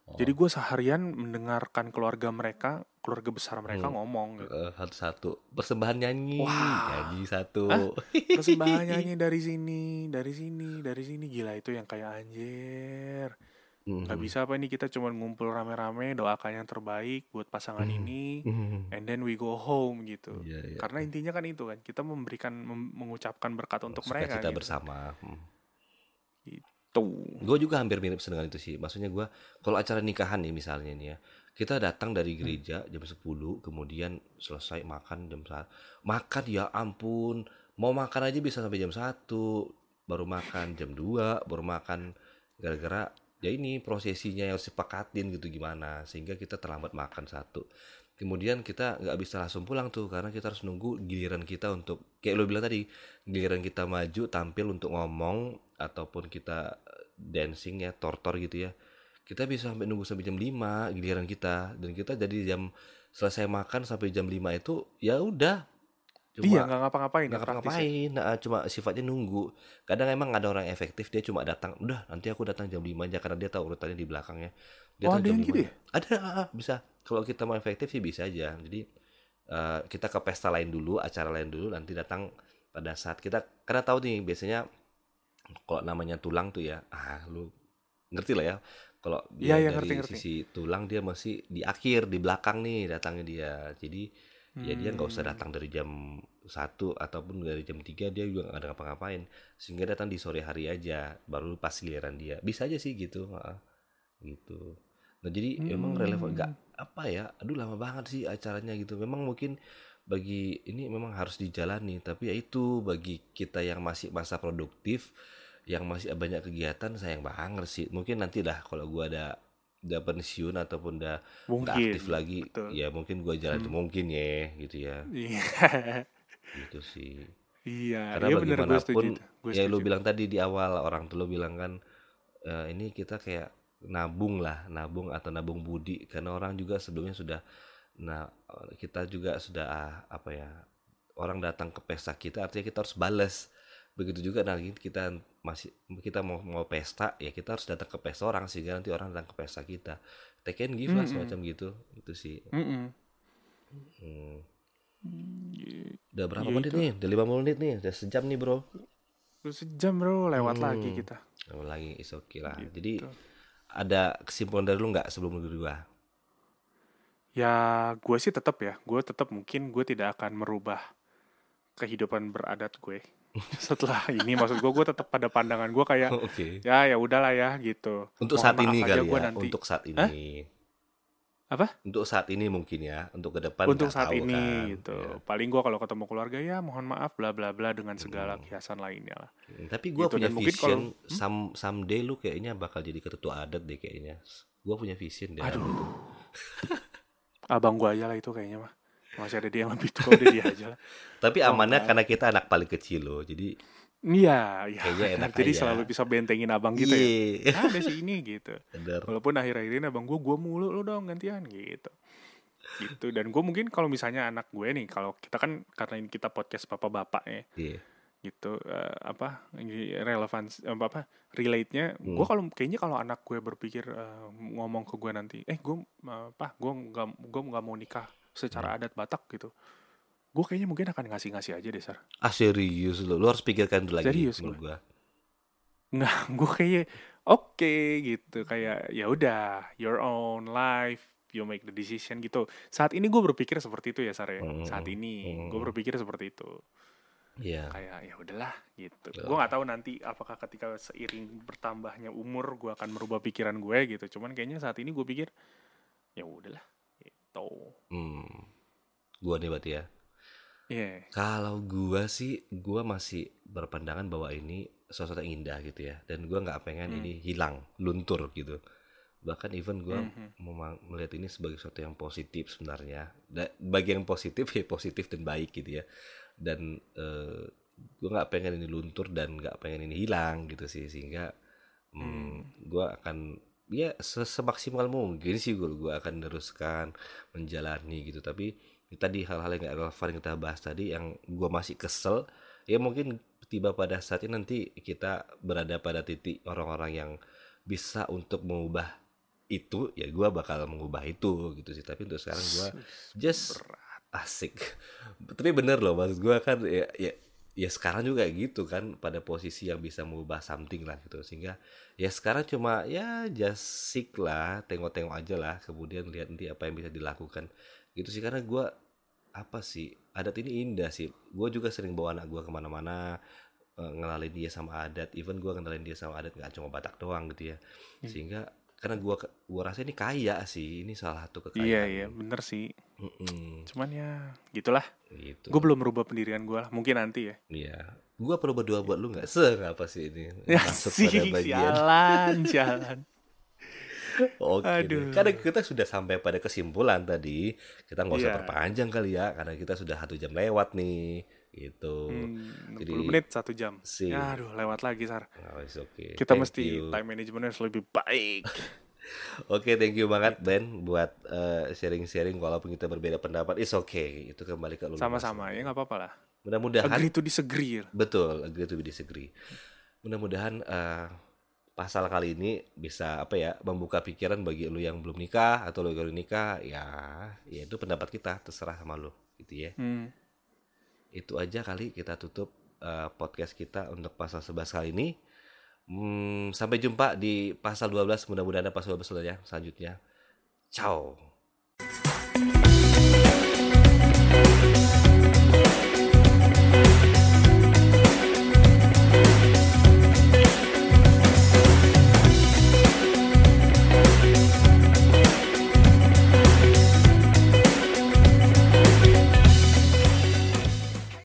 Oh. jadi gue seharian mendengarkan keluarga mereka keluarga besar mereka Hmm. ngomong gitu. Eh, satu-satu persembahan nyanyi Wah. nyanyi satu Hah? [laughs] persembahan nyanyi dari sini dari sini dari sini gila itu yang kayak anjir Mm. nggak bisa apa ini kita cuma ngumpul rame-rame doakan yang terbaik buat pasangan Hmm. ini Mm. and then we go home gitu Iya, iya. karena intinya kan itu kan kita memberikan mem- mengucapkan berkat untuk mereka kita gitu. bersama Mm. tuh Gue juga hampir mirip dengan itu sih. Maksudnya gue kalau acara nikahan nih misalnya nih ya, kita datang dari gereja jam 10, kemudian selesai makan jam 1. Makan ya ampun, mau makan aja bisa sampai jam 1, baru makan jam 2, baru makan gara-gara ya ini prosesinya yang sepakatin gitu gimana sehingga kita terlambat makan satu. Kemudian kita nggak bisa langsung pulang tuh karena kita harus nunggu giliran kita untuk kayak lo bilang tadi giliran kita maju tampil untuk ngomong ataupun kita eh, dancing ya tortor gitu ya. Kita bisa sampai nunggu sampai jam 5 giliran kita dan kita jadi jam selesai makan sampai jam 5 itu ya udah iya nggak ngapa-ngapain nggak ya, ya. ngapa-ngapain nah, cuma sifatnya nunggu kadang emang ada orang efektif dia cuma datang udah nanti aku datang jam 5 aja karena dia tahu urutannya di belakangnya dia Oh, ada yang gitu 5. ya? ada bisa kalau kita mau efektif sih bisa aja jadi eh, kita ke pesta lain dulu acara lain dulu nanti datang pada saat kita karena tahu nih biasanya kalau namanya tulang tuh ya ah lu ngerti lah ya kalau dia Iya, iya, dari ngerti, ngerti. sisi tulang dia masih di akhir di belakang nih datangnya dia jadi ya dia nggak usah Hmm. datang dari jam satu ataupun dari jam 3 dia juga nggak ada ngapa-ngapain. Sehingga datang di sore hari aja baru pas giliran dia. Bisa aja sih gitu gitu. Nah jadi emang relevan Hmm. nggak apa ya aduh lama banget sih acaranya gitu. Memang mungkin bagi ini memang harus dijalani tapi ya itu bagi kita yang masih masa produktif yang masih banyak kegiatan sayang banget sih. Mungkin nanti lah kalau gua ada udah pensiun ataupun udah mungkin aktif lagi betul. ya mungkin gua jalan itu Hmm. mungkin ya gitu ya iya gitu sih iya karena iya gue bagaimanapun. Gue ya lu bilang tadi di awal orang tuh lu bilang kan eh, ini kita kayak nabung lah nabung atau nabung budi karena orang juga sebelumnya sudah nah kita juga sudah ah, apa ya orang datang ke pesta kita artinya kita harus balas begitu juga nanti kita masih kita mau mau pesta ya kita harus datang ke pesta orang sehingga nanti orang datang ke pesta kita take and give lah Mm-mm. semacam gitu itu sih Mm-mm. Hmm. Iya. udah berapa Ya menit itu. nih udah 50 menit nih udah sejam nih bro Terus sejam bro lewat Hmm. lagi kita Oh, lagi is okay lah. Gitu. Jadi ada kesimpulan dari lu nggak sebelum lu gua? ya gue sih tetap ya gue tetap mungkin gue tidak akan merubah kehidupan beradat gue [laughs] setelah ini maksud gue gue tetap pada pandangan gue kayak Oke. ya ya udahlah ya gitu Untuk Mohon saat ini kali ya. nanti. Untuk saat ini. Hah? Apa? Untuk saat ini mungkin ya. Untuk ke depan untuk saat tahu ini kan. gitu Ya. paling gue kalau ketemu keluarga ya mohon maaf bla bla bla dengan segala Hmm. hiasan lainnya lah Hmm, Tapi gua Gitu, punya dan vision. kalau- hmm? Some someday lu kayaknya bakal jadi ketua adat deh kayaknya. Gua punya vision deh. Aduh. [laughs] abang gue aja lah itu kayaknya mah masih ada dia yang lebih tua udah dia aja lah [laughs] Tapi Oh, amannya enggak. karena kita anak paling kecil loh. Jadi iya iya Kayaknya enak [laughs] jadi aja. selalu bisa bentengin abang gitu ya Iya. ah, ada si ini gitu [laughs] Bener. walaupun akhir-akhir ini abang gue gue mulu lo dong gantian gitu gitu dan gue mungkin kalau misalnya anak gue nih kalau kita kan karena ini kita podcast bapak-bapak ya Iya. gitu eh, apa relevansi apa apa relate nya Hmm. gue kalau kayaknya kalau anak gue berpikir eh, ngomong ke gue nanti eh gue apa gue nggak gue nggak mau nikah secara Hmm. adat Batak gitu gue kayaknya mungkin akan ngasih-ngasih aja deh sar Ah serius lu. Lu harus pikirkan dulu lagi Serius menurut gua. nggak [laughs] gue kayak oke gitu kayak ya udah your own life you make the decision gitu saat ini gue berpikir seperti itu ya sar ya Hmm. saat ini Hmm. gue berpikir seperti itu Iya. kayak ya udahlah gitu Ya. gue nggak tahu nanti apakah ketika seiring bertambahnya umur gue akan merubah pikiran gue gitu cuman kayaknya saat ini gue pikir ya udahlah gitu Hmm. Gua nih berarti ya. Iya. Kalau gua sih, gua masih berpandangan bahwa ini sesuatu yang indah gitu ya, dan gua nggak pengen Hmm. ini hilang, luntur gitu. Bahkan even gua Mhm. memang melihat ini sebagai sesuatu yang positif sebenarnya. Bagi yang positif ya positif dan baik gitu ya. Dan eh, gua nggak pengen ini luntur dan nggak pengen ini hilang gitu sih, sehingga hmm, gua akan ya se- semaksimal mungkin sih gua, gua akan meneruskan menjalani gitu. Tapi ini tadi hal-hal yang gak relevan yang kita bahas tadi yang gua masih kesel ya mungkin tiba pada saat ini nanti kita berada pada titik orang-orang yang bisa untuk mengubah itu ya gua bakal mengubah itu gitu sih. Tapi untuk sekarang gua just asik. Tapi bener loh maksud gua kan ya, ya ya sekarang juga gitu kan pada posisi yang bisa mengubah something lah gitu. Sehingga ya sekarang cuma ya just sick lah tengok-tengok aja lah kemudian lihat nanti apa yang bisa dilakukan. Gitu sih karena gua apa sih adat ini indah sih. Gue juga sering bawa anak gue ke mana-mana eh, ngenalin dia sama adat. Even gue ngenalin dia sama adat nggak cuma Batak doang gitu ya. Sehingga karena gua gua rasa ini kaya sih ini salah satu kekayaan Iya iya bener sih. Mm-mm, Cuman ya gitulah. gitu Gue belum merubah pendirian gue lah. Mungkin nanti ya. Iya. Gua perlu berdoa buat lu nggak? Se apa sih ini? Ya Masuk sih, pada bagian. jalan, jalan. [laughs] Oke. deh. Aduh. Karena kita sudah sampai pada kesimpulan tadi, kita nggak usah Iya. perpanjang kali ya, karena kita sudah satu jam lewat nih, gitu. Hmm, 60 Jadi menit satu jam. sih. Aduh, lewat lagi Sar. Oh, okay. Kita Thank mesti you. time managementnya harus lebih baik. [laughs] Oke, thank you banget Ben buat eh, sharing-sharing walaupun kita berbeda pendapat. It's okay. Itu kembali ke lu. Sama-sama ya nggak apa-apa lah. Mudah-mudahan Agree to disagree. Betul, agree to disagree. Mudah-mudahan eh, pasal kali ini bisa apa ya membuka pikiran bagi lu yang belum nikah atau lu yang udah nikah ya ya itu pendapat kita terserah sama lu gitu ya. Hmm. Itu aja kali kita tutup eh, podcast kita untuk pasal 11 kali ini. Hmm, sampai jumpa di pasal 12 mudah-mudahan ada pasal 12 ya selanjutnya. Ciao.